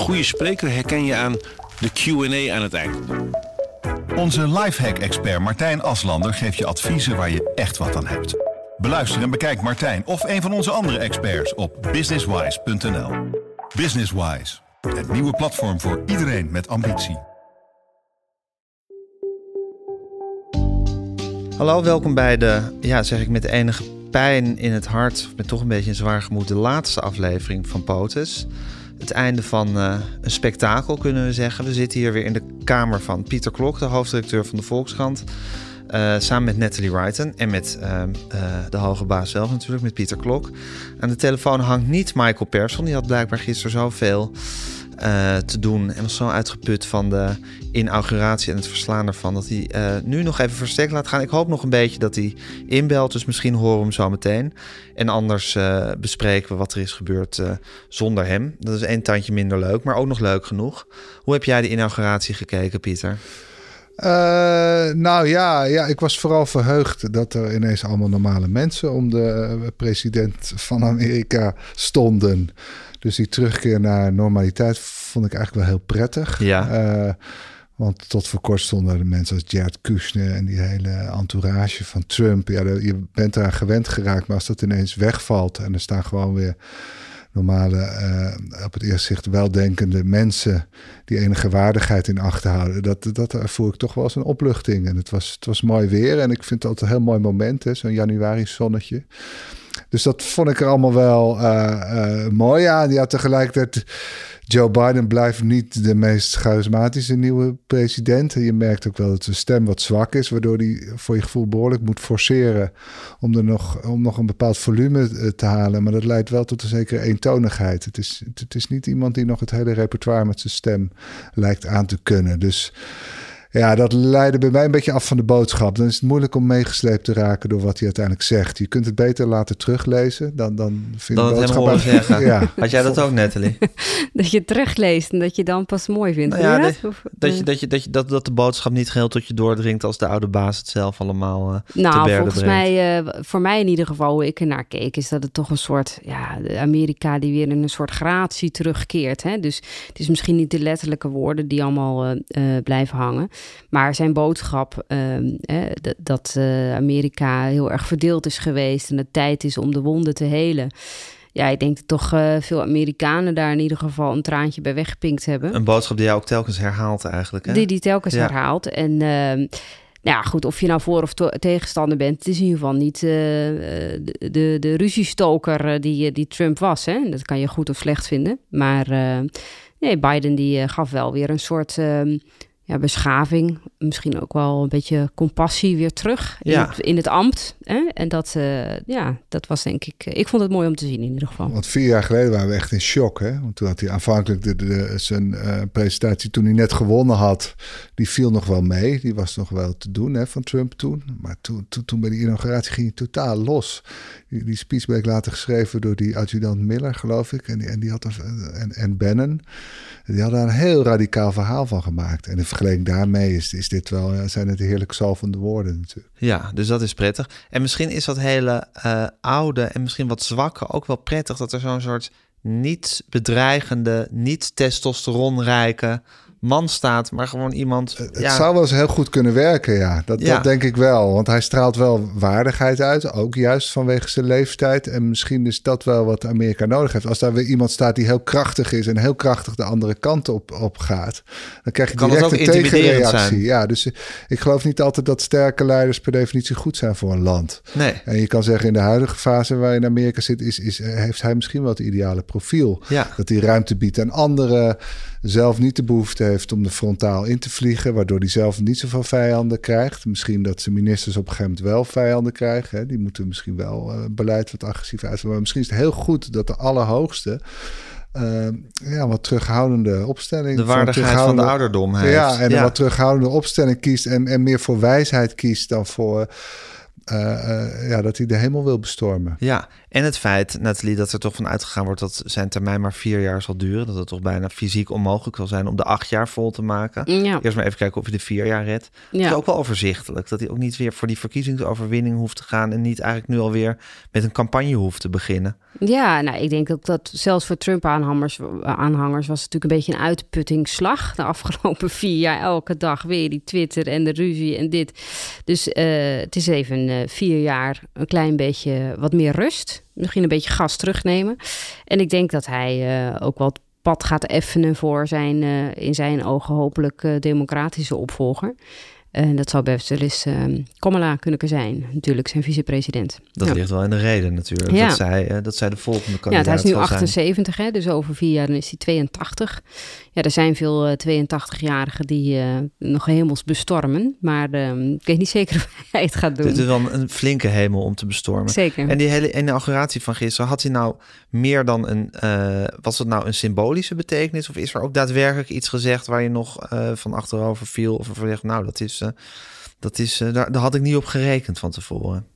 goede spreker herken je aan de Q&A aan het eind. Onze lifehack-expert Martijn Aslander geeft je adviezen waar je echt wat aan hebt. Beluister en bekijk Martijn of een van onze andere experts op businesswise.nl. Businesswise, het nieuwe platform voor iedereen met ambitie. Hallo, welkom bij de, ja, zeg ik met enige pijn in het hart, met toch een beetje een zwaar gemoed, de laatste aflevering van POTUS. Het einde van uh, een spektakel, kunnen we zeggen. We zitten hier weer in de kamer van Pieter Klok, de hoofdredacteur van de Volkskrant. Uh, samen met Natalie Wrighton en met uh, de hoge baas zelf natuurlijk, met Pieter Klok. Aan de telefoon hangt niet Michael Persson. Die had blijkbaar gisteren zoveel uh, te doen. En was zo uitgeput van de inauguratie en het verslaan ervan. Dat hij uh, nu nog even verstek laat gaan. Ik hoop nog een beetje dat hij inbelt. Dus misschien horen we hem zo meteen. En anders uh, bespreken we wat er is gebeurd zonder hem. Dat is één tandje minder leuk, maar ook nog leuk genoeg. Hoe heb jij de inauguratie gekeken, Pieter? Nou ja, ja, ik was vooral verheugd dat er ineens allemaal normale mensen om de president van Amerika stonden. Dus die terugkeer naar normaliteit vond ik eigenlijk wel heel prettig. Ja. Uh, want tot voor kort stonden er mensen als Jared Kushner en die hele entourage van Trump. Ja, je bent eraan gewend geraakt, maar als dat ineens wegvalt en er staan gewoon weer normale, uh, op het eerste zicht weldenkende mensen die enige waardigheid in acht houden. Dat, dat voel ik toch wel als een opluchting. En het was, het was mooi weer en ik vind het altijd een heel mooi moment, zo'n januari zonnetje. Dus dat vond ik er allemaal wel uh, uh, mooi aan. Ja, tegelijkertijd, Joe Biden blijft niet de meest charismatische nieuwe president. En je merkt ook wel dat zijn stem wat zwak is, waardoor hij voor je gevoel behoorlijk moet forceren om, er nog, om nog een bepaald volume eh, te halen. Maar dat leidt wel tot een zekere eentonigheid. Het is, het is niet iemand die nog het hele repertoire met zijn stem lijkt aan te kunnen. Dus ja, dat leidde bij mij een beetje af van de boodschap. Dan is het moeilijk om meegesleept te raken door wat hij uiteindelijk zegt. Je kunt het beter laten teruglezen dan, dan vind dan ik het helemaal zeggen. Ja. Had jij dat ook, Natalie? dat je het terugleest en dat je dan pas mooi vindt. Nou ja, dat, dat, je, dat, je, dat, je, dat, dat de boodschap niet geheel tot je doordringt als de oude baas het zelf allemaal uh, Nou, te volgens brengt. mij, uh, voor mij in ieder geval, hoe ik er naar keek, is dat het toch een soort, ja, Amerika die weer in een soort gratie terugkeert. Hè? Dus het is misschien niet de letterlijke woorden die allemaal uh, blijven hangen, maar zijn boodschap uh, dat uh, Amerika heel erg verdeeld is geweest en het tijd is om de wonden te helen. Ja, ik denk dat toch uh, veel Amerikanen daar in ieder geval een traantje bij weggepinkt hebben. Een boodschap die jij ook telkens herhaalt eigenlijk. Hè? Die die telkens ja. herhaalt. En nou ja, goed, of je nou voor of tegenstander bent, het is in ieder geval niet de, de, de ruziestoker die, die Trump was. Hè? Dat kan je goed of slecht vinden. Maar nee, Biden die gaf wel weer een soort ehm, ja, beschaving, misschien ook wel een beetje compassie weer terug in, ja. het, in het ambt. Hè? En dat, uh, ja, dat was denk ik, ik vond het mooi om te zien in ieder geval. Want vier jaar geleden waren we echt in shock. Hè? Want toen had hij aanvankelijk de, de, de, zijn uh, presentatie, toen hij net gewonnen had, die viel nog wel mee. Die was nog wel te doen hè, van Trump toen. Maar toen, toen, toen bij de inauguratie ging hij totaal los. Die, die speech bleek later geschreven door die adjudant Miller, geloof ik. En die, en, die had en, en Bannon. Die hadden daar een heel radicaal verhaal van gemaakt. En in vergelijking daarmee is, is dit wel, zijn het heerlijk zalvende woorden natuurlijk. Ja, dus dat is prettig. En misschien is dat hele uh, oude en misschien wat zwakke ook wel prettig... dat er zo'n soort niet bedreigende, niet testosteronrijke man staat, maar gewoon iemand. Het ja. zou wel eens heel goed kunnen werken, ja. Dat, ja. dat denk ik wel. Want hij straalt wel waardigheid uit, ook juist vanwege zijn leeftijd. En misschien is dat wel wat Amerika nodig heeft. Als daar weer iemand staat die heel krachtig is en heel krachtig de andere kant op, op gaat, dan krijg je kan direct een tegenreactie. Zijn. Ja, dus ik geloof niet altijd dat sterke leiders per definitie goed zijn voor een land. Nee. En je kan zeggen, in de huidige fase waarin Amerika zit, is, is, heeft hij misschien wel het ideale profiel. Ja. Dat hij ruimte biedt aan anderen, zelf niet de behoefte heeft om er frontaal in te vliegen, waardoor hij zelf niet zoveel vijanden krijgt. Misschien dat zijn ministers op een gegeven moment wel vijanden krijgen. Hè. Die moeten misschien wel uh, beleid wat agressief uitvoeren. Maar misschien is het heel goed dat de allerhoogste uh, ja, wat terughoudende opstelling. De waardigheid van, van de ouderdom heeft. Ja, en ja. een wat terughoudende opstelling kiest en, en meer voor wijsheid kiest dan voor ja, dat hij de hemel wil bestormen. Ja, en het feit, Nathalie, dat er toch van uitgegaan wordt dat zijn termijn maar vier jaar zal duren. Dat het toch bijna fysiek onmogelijk zal zijn om de acht jaar vol te maken. Ja. Eerst maar even kijken of hij de vier jaar redt. Ja. Het is ook wel overzichtelijk dat hij ook niet weer voor die verkiezingsoverwinning hoeft te gaan. En niet eigenlijk nu alweer met een campagne hoeft te beginnen. Ja, nou, ik denk ook dat zelfs voor Trump-aanhangers aanhangers was het natuurlijk een beetje een uitputtingsslag. De afgelopen vier jaar elke dag weer die Twitter en de ruzie en dit. Dus uh, het is even uh, vier jaar een klein beetje wat meer rust. Misschien een beetje gas terugnemen. En ik denk dat hij uh, ook wat pad gaat effenen voor zijn in zijn ogen hopelijk democratische opvolger. En dat zou best wel eens uh, Kamala kunnen zijn, natuurlijk, zijn vicepresident. Dat ligt wel in de reden natuurlijk, ja. dat, zij, uh, dat zij de volgende kandidaat Ja, hij is nu 78, hè, dus over vier jaar dan is hij 82. Ja, er zijn veel uh, eh, 82-jarigen die uh, nog hemels bestormen, maar ehm, ik weet niet zeker of hij het gaat doen. Dit is wel een flinke hemel om te bestormen. Zeker. En die hele inauguratie van gisteren, had hij nou meer dan een, was het nou een symbolische betekenis of is er ook daadwerkelijk iets gezegd waar je nog van achterover viel of zegt, nou dat is eh, dat is, uh, daar, daar had ik niet op gerekend van tevoren.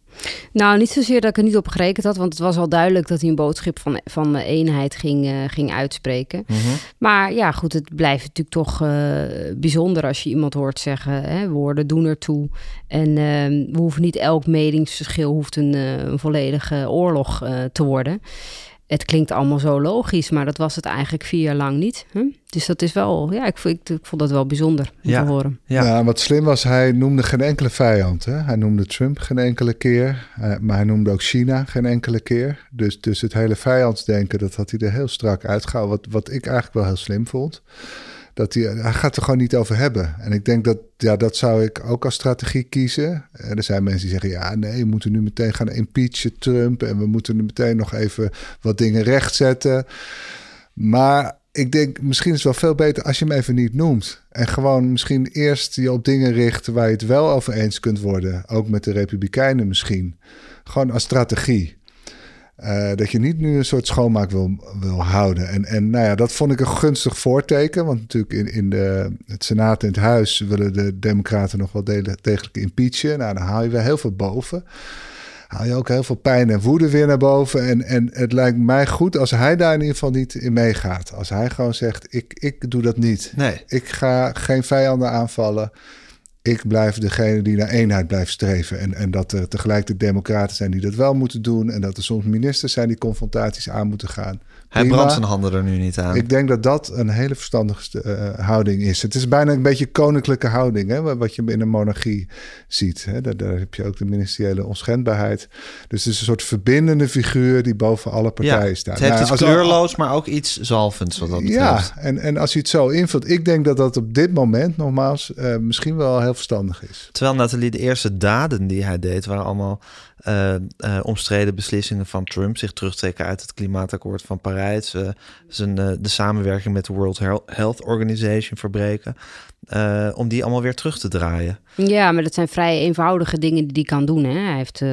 Nou, niet zozeer dat ik er niet op gerekend had, want het was al duidelijk dat hij een boodschap van, van eenheid ging, uh, ging uitspreken. Mhm. Maar ja, goed, het blijft natuurlijk toch uh, bijzonder als je iemand hoort zeggen: hè, woorden doen ertoe. En uh, we hoeven niet elk meningsverschil hoeft een, een volledige oorlog te worden het klinkt allemaal zo logisch, maar dat was het eigenlijk vier jaar lang niet. Hm? Dus dat is wel, ja, ik, ik, ik vond dat wel bijzonder om ja. te horen. Ja. ja. wat slim was, hij noemde geen enkele vijand. Hè? Hij noemde Trump geen enkele keer, uh, maar hij noemde ook China geen enkele keer. Dus, dus het hele vijandsdenken, dat had hij er heel strak uitgehaald, wat, wat ik eigenlijk wel heel slim vond dat hij, hij gaat er gewoon niet over hebben. En ik denk dat, ja, dat zou ik ook als strategie kiezen. Er zijn mensen die zeggen, ja, nee, we moeten nu meteen gaan impeachen Trump en we moeten nu meteen nog even wat dingen rechtzetten. Maar ik denk, misschien is het wel veel beter als je hem even niet noemt. En gewoon misschien eerst je op dingen richt waar je het wel over eens kunt worden. Ook met de Republikeinen misschien. Gewoon als strategie. Uh, dat je niet nu een soort schoonmaak wil, wil houden. En, en nou ja, dat vond ik een gunstig voorteken. Want natuurlijk in, in de, het Senaat en het Huis willen de Democraten nog wel degelijk impeachen. Nou, dan haal je weer heel veel boven. Haal je ook heel veel pijn en woede weer naar boven. En, en het lijkt mij goed als hij daar in ieder geval niet in meegaat. Als hij gewoon zegt: ik, ik doe dat niet. Nee. Ik ga geen vijanden aanvallen ik blijf degene die naar eenheid blijft streven. En, en dat er tegelijk de democraten zijn die dat wel moeten doen. En dat er soms ministers zijn die confrontaties aan moeten gaan. Hij brandt zijn handen er nu niet aan. Ik denk dat dat een hele verstandige uh, houding is. Het is bijna een beetje koninklijke houding, hè, wat je in een monarchie ziet. Hè. Daar, daar, heb je ook de ministeriële onschendbaarheid. Dus het is een soort verbindende figuur die boven alle partijen ja, staat. Het heeft nou, iets kleurloos, maar ook iets zalvends wat dat betreft. Ja, en, en als je het zo invult, ik denk dat dat op dit moment nogmaals uh, misschien wel heel verstandig is. Terwijl Nathalie, de eerste daden die hij deed waren allemaal uh, omstreden beslissingen van Trump, zich terugtrekken uit het klimaatakkoord van Parijs, uh, zijn, de samenwerking met de World Health Organization verbreken, om die allemaal weer terug te draaien. Ja, maar dat zijn vrij eenvoudige dingen die hij kan doen. Hè. Hij heeft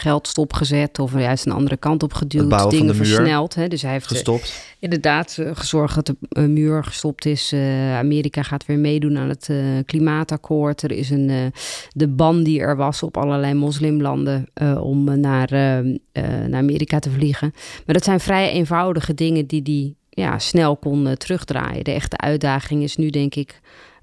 geld stopgezet of juist een andere kant op geduwd, dingen versneld. Hè. Dus hij heeft gestopt. inderdaad gezorgd dat de muur gestopt is. Amerika gaat weer meedoen aan het klimaatakkoord. Er is een, de ban die er was op allerlei moslimlanden om naar, uh, naar Amerika te vliegen. Maar dat zijn vrij eenvoudige dingen die hij ja, snel kon terugdraaien. De echte uitdaging is nu, denk ik,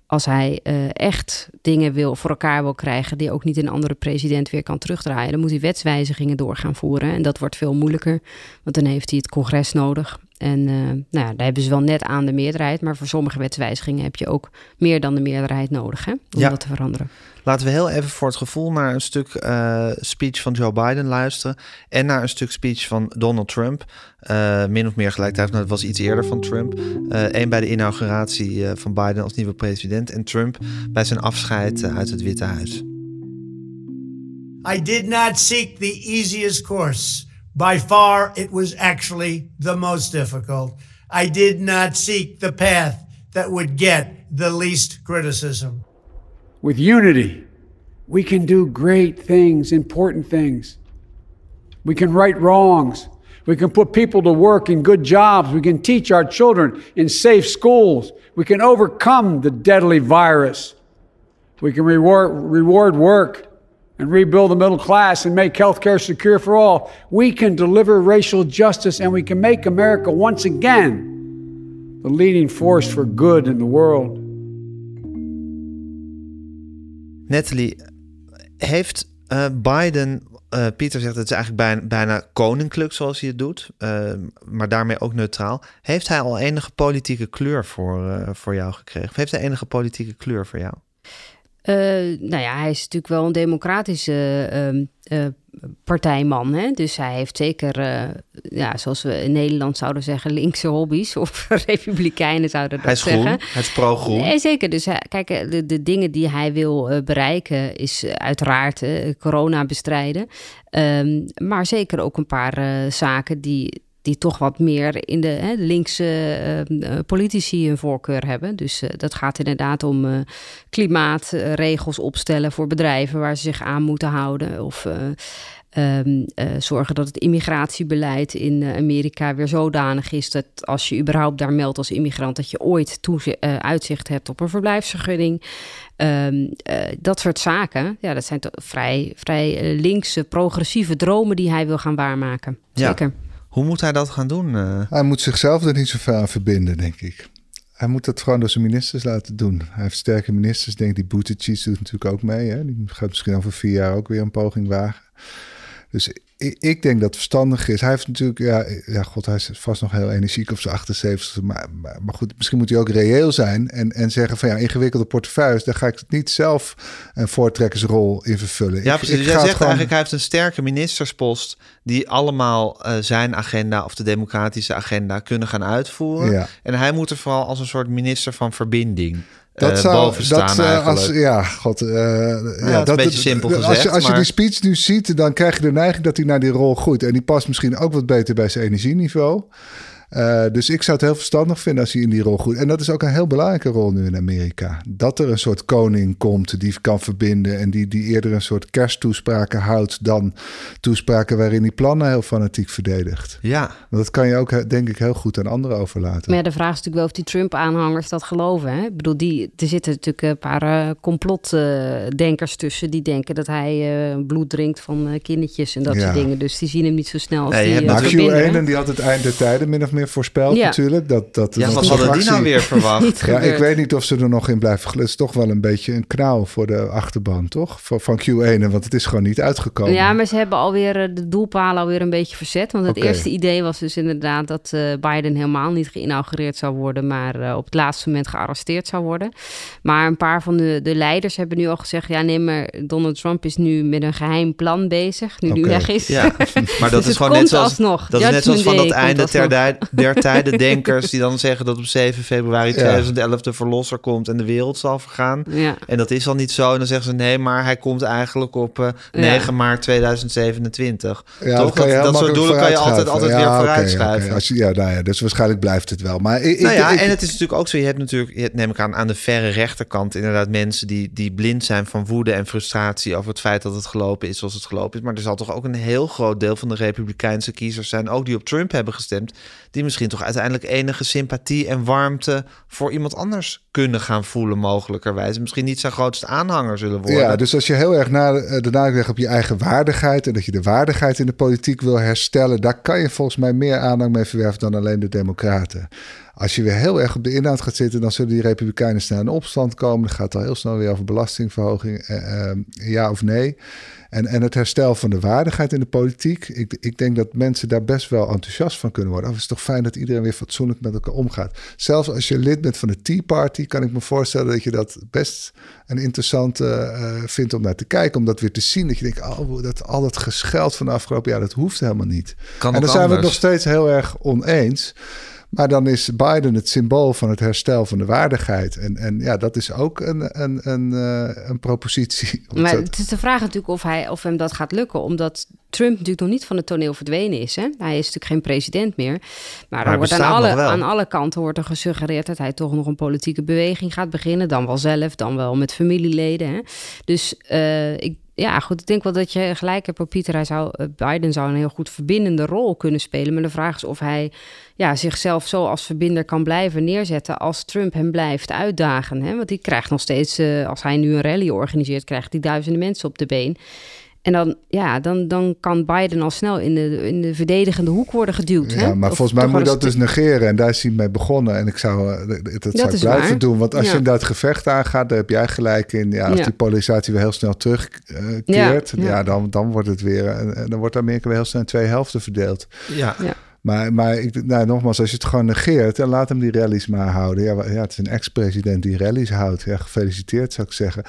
als hij echt dingen wil, voor elkaar wil krijgen die ook niet een andere president weer kan terugdraaien, dan moet hij wetswijzigingen door gaan voeren. En dat wordt veel moeilijker, want dan heeft hij het congres nodig. En uh, nou ja, daar hebben ze wel net aan de meerderheid, maar voor sommige wetswijzigingen heb je ook meer dan de meerderheid nodig hè, om ja. dat te veranderen. Laten we heel even voor het gevoel naar een stuk uh, speech van Joe Biden luisteren en naar een stuk speech van Donald Trump. Uh, min of meer gelijktijdig, nou, dat was iets eerder van Trump. Eén bij de inauguratie van Biden als nieuwe president en Trump bij zijn afscheid uit het Witte Huis. I did not seek the easiest course. By far, it was actually the most difficult. I did not seek the path that would get the least criticism. With unity, we can do great things, important things. We can right wrongs. We can put people to work in good jobs. We can teach our children in safe schools. We can overcome the deadly virus. We can reward, reward work and rebuild the middle class and make healthcare secure for all, we can deliver racial justice and we can make America once again the leading force for good in the world. Natalie, heeft uh, Biden, uh, Pieter zegt het is eigenlijk bijna, koninklijk zoals hij het doet, uh, maar daarmee ook neutraal. Heeft hij al enige politieke kleur voor, voor jou gekregen? Of heeft hij enige politieke kleur voor jou? Nou ja, hij is natuurlijk wel een democratische partijman. Hè? Dus hij heeft zeker, ja, zoals we in Nederland zouden zeggen, linkse hobby's. Of republikeinen zouden dat hij is zeggen. Groen, hij is pro-groen. Nee, zeker. Dus kijk, de, de dingen die hij wil bereiken is uiteraard corona bestrijden. Um, maar zeker ook een paar zaken die die toch wat meer in de hè, linkse uh, politici een voorkeur hebben. Dus uh, dat gaat inderdaad om uh, klimaatregels opstellen voor bedrijven waar ze zich aan moeten houden. Of um, zorgen dat het immigratiebeleid in Amerika weer zodanig is dat als je überhaupt daar meldt als immigrant, dat je ooit uitzicht hebt op een verblijfsvergunning. Um, dat soort zaken, ja, dat zijn vrij, vrij linkse, progressieve dromen die hij wil gaan waarmaken. Zeker. Ja. Hoe moet hij dat gaan doen? Uh? Hij moet zichzelf er niet zoveel aan verbinden, denk ik. Hij moet dat gewoon door zijn ministers laten doen. Hij heeft sterke ministers. Denk die Buttigieg doet natuurlijk ook mee. Hè? Die gaat misschien over vier jaar ook weer een poging wagen. Dus ik, ik, denk dat het verstandig is. Hij heeft natuurlijk, ja, ja, god, hij is vast nog heel energiek op zijn 78. Maar, maar, maar, goed, misschien moet hij ook reëel zijn en, en zeggen van ja, ingewikkelde portefeuilles, daar ga ik niet zelf een voortrekkersrol in vervullen. Ja, ik, precies. ik Jij ga zegt gewoon- eigenlijk, hij heeft een sterke ministerspost die allemaal eh, zijn agenda of de democratische agenda kunnen gaan uitvoeren. Ja. En hij moet er vooral als een soort minister van verbinding Dat eh, zou, boven staan dat, eh, eigenlijk. als, ja, god, eh, ja, is een beetje simpel als, je, gezegd, als je die speech nu ziet, dan krijg je de neiging dat hij naar die rol groeit. En die past misschien ook wat beter bij zijn energieniveau. Eh, dus ik zou het heel verstandig vinden als hij in die rol groeit. En dat is ook een heel belangrijke rol nu in Amerika. Dat er een soort koning komt die kan verbinden en die, die eerder een soort kersttoespraken houdt dan toespraken waarin hij plannen heel fanatiek verdedigt. Ja, Want dat kan je ook, denk ik, heel goed aan anderen overlaten. Maar ja, de vraag is natuurlijk wel of die Trump-aanhangers dat geloven. Hè? Ik bedoel, die, er zitten natuurlijk een paar eh, complotdenkers tussen... die denken dat hij eh, bloed drinkt van eh, kindertjes en dat Ja. soort dingen. Dus die zien hem niet zo snel als Nee, je die Maar natuurlijk- verbinder, Q1 hè? die had het eind der tijden min of meer voorspeld Ja. natuurlijk. Dat, dat er ja nog wat hadden die fractie- nou weer verwacht? Ja, ik weet niet of ze er nog in blijven. Het is toch wel een beetje een knauw voor de achterban, toch? Van, van Q1, want het is gewoon niet uitgekomen. Ja, maar ze hebben alweer eh, de doelpalen alweer een beetje verzet. Want het eerste idee was dus inderdaad dat eh, Biden helemaal niet geïnaugureerd zou worden, maar eh, op het laatste moment gearresteerd zou worden. Maar een paar van de, de leiders hebben nu al gezegd: ja, nee, maar Donald Trump is nu met een geheim plan bezig, nu die Oké. weg is. Ja, maar dat Dus is gewoon net zoals, alsnog. dat is net zoals van dat einde ter, der tijden denkers die dan zeggen dat op 7 februari 2011 de verlosser komt en de wereld zal vergaan. En dat is al niet zo. En dan zeggen ze nee, maar hij komt eigenlijk op eh 9 maart 2027. Ja, Toch? Dat, dat soort doelen kan je altijd, altijd weer vooruitschuiven. Als je, ja, nou ja, dus waarschijnlijk blijft het wel. Maar ik, Nou ja, ik- en het is natuurlijk ook zo. Je hebt natuurlijk, je hebt, neem ik aan, aan de verre rechterkant inderdaad mensen die, die blind zijn van woede en frustratie over het feit dat het gelopen is zoals het gelopen is. Maar er zal toch ook een heel groot deel van de Republikeinse kiezers zijn, ook die op Trump hebben gestemd, die misschien toch uiteindelijk enige sympathie en warmte voor iemand anders kunnen gaan voelen, mogelijkerwijs. Misschien niet zijn grootste aanhanger zullen worden. Ja, dus als je heel erg na, eh, de nadruk legt op je eigen waardigheid en dat je de waardigheid in de politiek wil herstellen, daar kan je volgens mij meer aandacht mee verwerven dan alleen de Democraten. Als je weer heel erg op de inhoud gaat zitten, dan zullen die Republikeinen snel in opstand komen. Dan gaat het al heel snel weer over belastingverhoging, eh, eh, ja of nee. En, en het herstel van de waardigheid in de politiek. Ik, ik denk dat mensen daar best wel enthousiast van kunnen worden. Of het is toch fijn dat iedereen weer fatsoenlijk met elkaar omgaat. Zelfs als je lid bent van de Tea Party, kan ik me voorstellen dat je dat best een interessante eh, vindt om naar te kijken. Om dat weer te zien. Dat je denkt, oh, dat, al dat gescheld van de afgelopen jaar, dat hoeft helemaal niet. Kan en dan zijn we het nog steeds heel erg oneens. Maar dan is Biden het symbool van het herstel van de waardigheid. En, en ja, dat is ook een, een, een, eh, een propositie. Maar het is de vraag natuurlijk of, hij, of hem dat gaat lukken. Omdat Trump natuurlijk nog niet van het toneel verdwenen is. Hè? Hij is natuurlijk geen president meer. Maar, er wordt aan alle, aan alle kanten wordt er gesuggereerd... dat hij toch nog een politieke beweging gaat beginnen. Dan wel zelf, dan wel met familieleden. Hè? Dus eh, ik, ja, goed, ik denk wel dat je gelijk hebt, Pieter. Hij zou, eh, Biden zou een heel goed verbindende rol kunnen spelen. Maar de vraag is of hij ja, zichzelf zo als verbinder kan blijven neerzetten als Trump hem blijft uitdagen. Hè? Want die krijgt nog steeds, eh, als hij nu een rally organiseert, krijgt hij duizenden mensen op de been. En dan, ja, dan, dan kan Biden al snel in de, in de verdedigende hoek worden geduwd. Ja, hè? maar Of volgens mij moet dat dus negeren. En daar is hij mee begonnen. En ik zou eh, dat, dat zou ik blijven waar. doen. Want als Ja. je inderdaad gevecht aangaat, daar heb jij gelijk in. Ja, als Ja. die polarisatie weer heel snel terugkeert, Ja, ja, ja. dan, dan wordt het weer. En, en dan wordt Amerika weer heel snel in twee helften verdeeld. Ja. Ja. Maar, maar ik, nou, nogmaals, als je het gewoon negeert, en laat hem die rallies maar houden. Ja, ja het is een ex-president die rallies houdt. Ja, gefeliciteerd zou ik zeggen.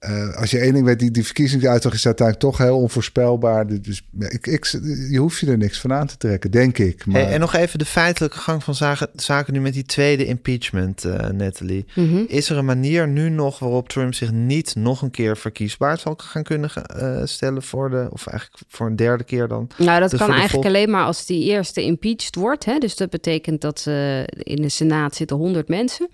Eh, als je één ding weet, die, die verkiezingsuitslag is uiteindelijk toch heel onvoorspelbaar. Dus ja, ik, ik, je hoeft je er niks van aan te trekken, denk ik. Maar, Hey, en nog even de feitelijke gang van zaken, zaken nu met die tweede impeachment, eh Natalie. Mhm. Is er een manier nu nog waarop Trump zich niet nog een keer verkiesbaar zal gaan kunnen eh, stellen voor de, of eigenlijk voor een derde keer dan? Nou, dat Dus kan eigenlijk alleen maar als die eerste impeached wordt. Hè? Dus dat betekent dat eh, in de Senaat zitten 100 mensen.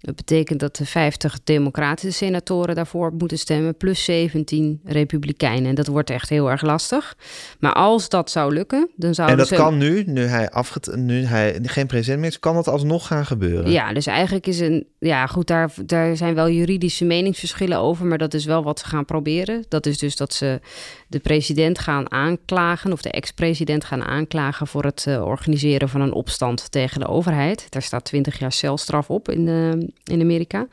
Dat betekent dat de 50 democratische senatoren daarvoor moeten stemmen, plus 17 republikeinen. En dat wordt echt heel erg lastig. Maar als dat zou lukken, dan En zouden dat ze... kan nu, nu hij, afget nu hij geen president meer is, kan dat alsnog gaan gebeuren. Ja, dus eigenlijk is een. Ja, goed, daar, daar zijn wel juridische meningsverschillen over, maar dat is wel wat ze gaan proberen. Dat is dus dat ze de president gaan aanklagen, of de ex-president gaan aanklagen voor het eh, organiseren van een opstand tegen de overheid. Daar staat 20 jaar celstraf op in, eh, in Amerika.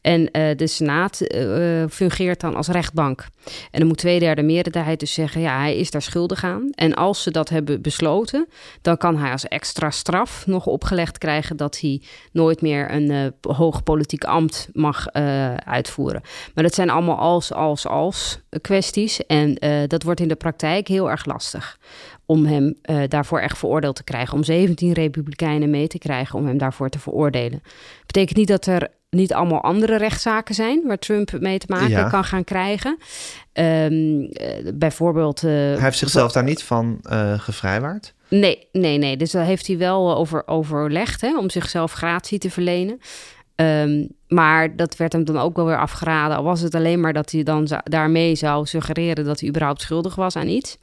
En eh, de Senaat eh, fungeert dan als rechtbank. En dan moet twee derde meerderheid dus zeggen, ja, hij is daar schuldig aan. En als ze dat hebben besloten, dan kan hij als extra straf nog opgelegd krijgen dat hij nooit meer een eh, hoog politiek ambt mag eh, uitvoeren. Maar dat zijn allemaal als, als, als kwesties. En eh, dat wordt in de praktijk heel erg lastig om hem eh, daarvoor echt veroordeeld te krijgen. Om 17 republikeinen mee te krijgen om hem daarvoor te veroordelen. Betekent niet dat er niet allemaal andere rechtszaken zijn waar Trump mee te maken Ja. kan gaan krijgen. Ehm, eh, bijvoorbeeld. eh, Hij heeft zichzelf daar niet van gevrijwaard. Nee, nee, nee. Dus daar heeft hij wel over overlegd hè, om zichzelf gratie te verlenen. Ehm, maar dat werd hem dan ook wel weer afgeraden. Al was het alleen maar dat hij dan daarmee zou suggereren dat hij überhaupt schuldig was aan iets.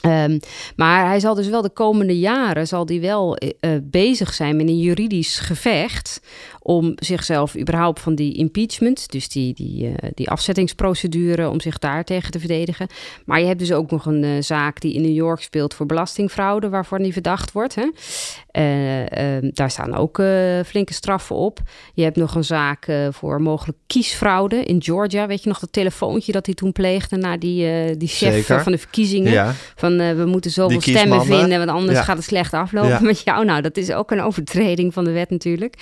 Ehm, maar hij zal dus wel de komende jaren zal hij wel eh, eh, bezig zijn met een juridisch gevecht om zichzelf überhaupt van die impeachment, dus die, die, eh, die afzettingsprocedure, om zich daar tegen te verdedigen. Maar je hebt dus ook nog een zaak die in New York speelt voor belastingfraude, waarvan hij verdacht wordt. Hè? Eh, ehm, daar staan ook flinke straffen op. Je hebt nog een zaak voor mogelijk kiesfraude in Georgia. Weet je nog dat telefoontje dat hij toen pleegde naar die, die chef Zeker. van de verkiezingen? Ja. Van eh, we moeten zoveel stemmen vinden, want anders Ja. gaat het slecht aflopen Ja. met jou. Nou, dat is ook een overtreding van de wet natuurlijk.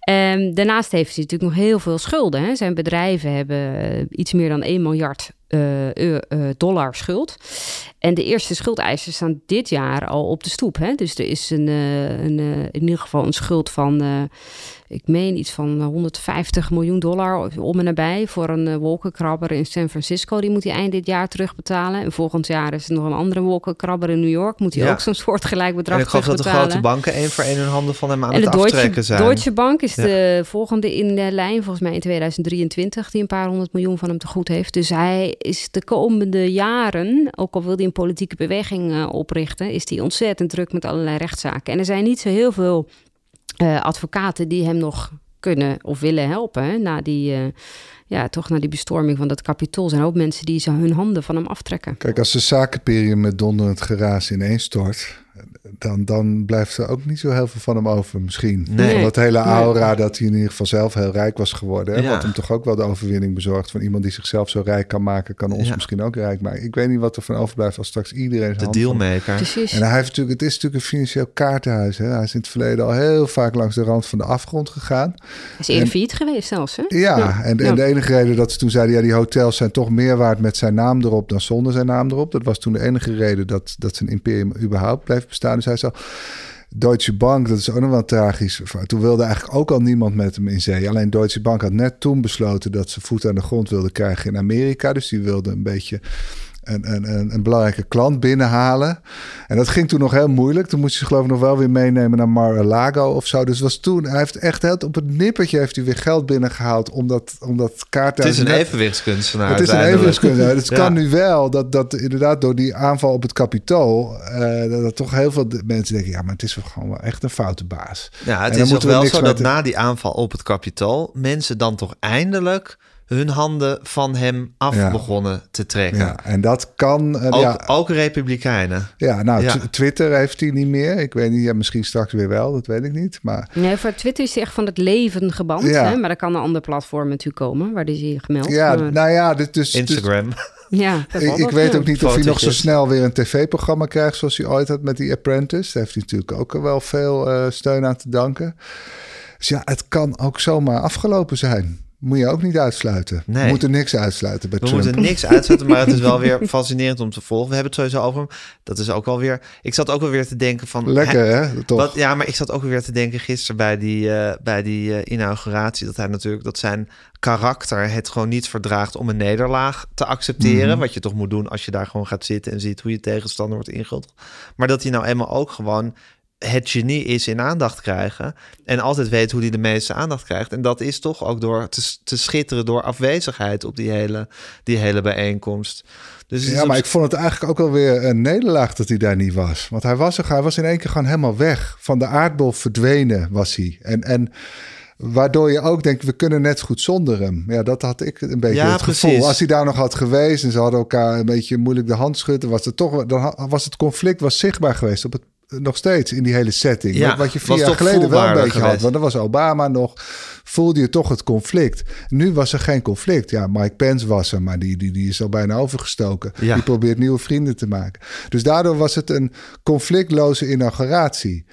Ehm, daarnaast heeft hij natuurlijk nog heel veel schulden. Hè. Zijn bedrijven hebben eh, iets meer dan 1 miljard eh, dollar schuld. En de eerste schuldeisers staan dit jaar al op de stoep. Hè? Dus er is een, een, in ieder geval een schuld van, ik meen iets van 150 miljoen dollar om en nabij voor een eh, wolkenkrabber in San Francisco. Die moet hij eind dit jaar terugbetalen. En volgend jaar is er nog een andere wolkenkrabber in New York. Moet hij Ja. ook zo'n soortgelijk bedrag En ik geloof dat de grote banken één voor één hun handen van hem aan En het de aftrekken Deutsche, zijn. Deutsche Bank is Ja. de volgende in de lijn, volgens mij in 2023, die een paar honderd miljoen van hem te goed heeft. Dus hij is de komende jaren, ook al wil hij een politieke beweging eh, oprichten, is hij ontzettend druk met allerlei rechtszaken. En er zijn niet zo heel veel eh, advocaten die hem nog kunnen of willen helpen na die, eh, ja, toch na die bestorming van dat kapitool. Zijn ook mensen die ze hun handen van hem aftrekken. Kijk, als de zakenperiode met donderend geraas ineensstort... Dan, dan blijft er ook niet zo heel veel van hem over misschien. Nee. Van dat hele Nee. aura dat hij in ieder geval zelf heel rijk was geworden. Hè? Ja. Wat hem toch ook wel de overwinning bezorgt. Van iemand die zichzelf zo rijk kan maken... kan ons Ja. misschien ook rijk maken. Ik weet niet wat er van overblijft als straks iedereen... De dealmaker. Precies. En hij heeft natuurlijk, het is natuurlijk een financieel kaartenhuis. Hè? Hij is in het verleden al heel vaak langs de rand van de afgrond gegaan. Hij is eerder en- failliet geweest zelfs. Hè? Ja, En, en Ja. de enige reden dat ze toen zeiden... ja, die hotels zijn toch meer waard met zijn naam erop... dan zonder zijn naam erop. Dat was toen de enige reden dat, dat zijn imperium überhaupt bleef bestaan. Hij zei... Deutsche Bank, dat is ook nog wel tragisch. Toen wilde eigenlijk ook al niemand met hem in zee. Alleen Deutsche Bank had net toen besloten dat ze voet aan de grond wilde krijgen in Amerika. Dus die wilde een beetje een, een, een, een, belangrijke klant binnenhalen. En dat ging toen nog heel moeilijk. Toen moest je geloof ik nog wel weer meenemen naar Mar-a-Lago of zo. Dus was toen, hij heeft echt heel, op het nippertje heeft hij weer geld binnengehaald om dat, om dat kaart... Het is een evenwichtskunstenaar Het is een evenwichtskunstenaar. Dus het kan nu wel dat, dat inderdaad door die aanval op het kapitool... Uh, dat, toch heel veel mensen denken... ja, maar het is gewoon wel echt een foute baas. Ja, het is toch wel zo dat na die aanval op het kapitool... mensen dan toch eindelijk hun handen van hem af begonnen te trekken. Ja, en dat kan... Uh, ook, ja, ook republikeinen. Ja, nou, Twitter heeft hij niet meer. Ik weet niet, ja, misschien straks weer wel, dat weet ik niet. Maar... Nee, voor Twitter is hij echt van het leven geband. Hè? Maar er kan een ander platform natuurlijk komen, waar is hij gemeld. Ja, nou ja, dus... dus Instagram. Ja, ik, ik weet ook niet of hij nog zo snel weer een tv-programma krijgt... zoals hij ooit had met die Apprentice. Daar heeft hij natuurlijk ook wel veel uh, steun aan te danken. Dus ja, het kan ook zomaar afgelopen zijn moet je ook niet uitsluiten. Nee. We moeten niks uitsluiten bij We Trump. moeten niks uitsluiten, maar het is wel weer fascinerend om te volgen. We hebben het sowieso over hem. Dat is ook wel weer... Ik zat ook wel weer te denken van... Lekker, hè? Toch? Wat, ja, maar ik zat ook weer te denken gisteren bij die, uh, bij die uh, inauguratie... dat hij natuurlijk, dat zijn karakter het gewoon niet verdraagt om een nederlaag te accepteren. Mm -hmm. Wat je toch moet doen als je daar gewoon gaat zitten en ziet hoe je tegenstander wordt ingevuld. Maar dat hij nou eenmaal ook gewoon het genie is in aandacht krijgen. En altijd weet hoe hij de meeste aandacht krijgt. En dat is toch ook door te, te schitteren door afwezigheid op die hele, die hele bijeenkomst. Dus ja, maar ik vond het eigenlijk ook wel weer een nederlaag dat hij daar niet was. Want hij was, er, hij was in één keer gewoon helemaal weg. Van de aardbol verdwenen was hij. En, en waardoor je ook denkt, we kunnen net goed zonder hem. Ja, dat had ik een beetje ja, het precies. gevoel. Als hij daar nog had geweest en ze hadden elkaar een beetje moeilijk de hand schudden... was het toch, dan was het conflict was zichtbaar geweest op het nog steeds in die hele setting. Ja, wat je vier jaar geleden wel een beetje geweest. had. Want er was Obama nog. Voelde je toch het conflict. Nu was er geen conflict. Ja, Mike Pence was er, maar die, die, die is al bijna overgestoken. Ja. Die probeert nieuwe vrienden te maken. Dus daardoor was het een conflictloze inauguratie.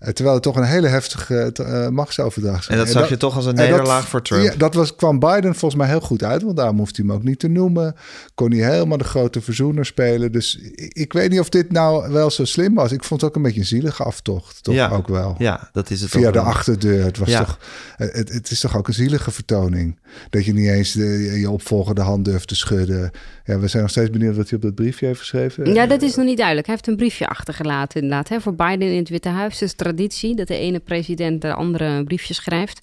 Uh, terwijl het toch een hele heftige uh, machtsoverdracht is. En dat zag je toch als een nederlaag dat, voor Trump. Ja, dat was, kwam Biden volgens mij heel goed uit. Want daarom hoeft hij hem ook niet te noemen. Kon hij helemaal de grote verzoener spelen. Dus ik, ik, weet niet of dit nou wel zo slim was. Ik vond het ook een beetje een zielige aftocht. Toch ja. ook wel. Ja, dat is het Via de wel. achterdeur. Het, was Ja. toch, het, het is toch ook een zielige vertoning. Dat je niet eens de, je opvolger de hand durft te schudden. Ja, we zijn nog steeds benieuwd wat hij op dat briefje heeft geschreven. Ja, dat is nog niet duidelijk. Hij heeft een briefje achtergelaten inderdaad. Hè, voor Biden in het Witte Huis. Het is traditie dat de ene president de andere een briefje schrijft.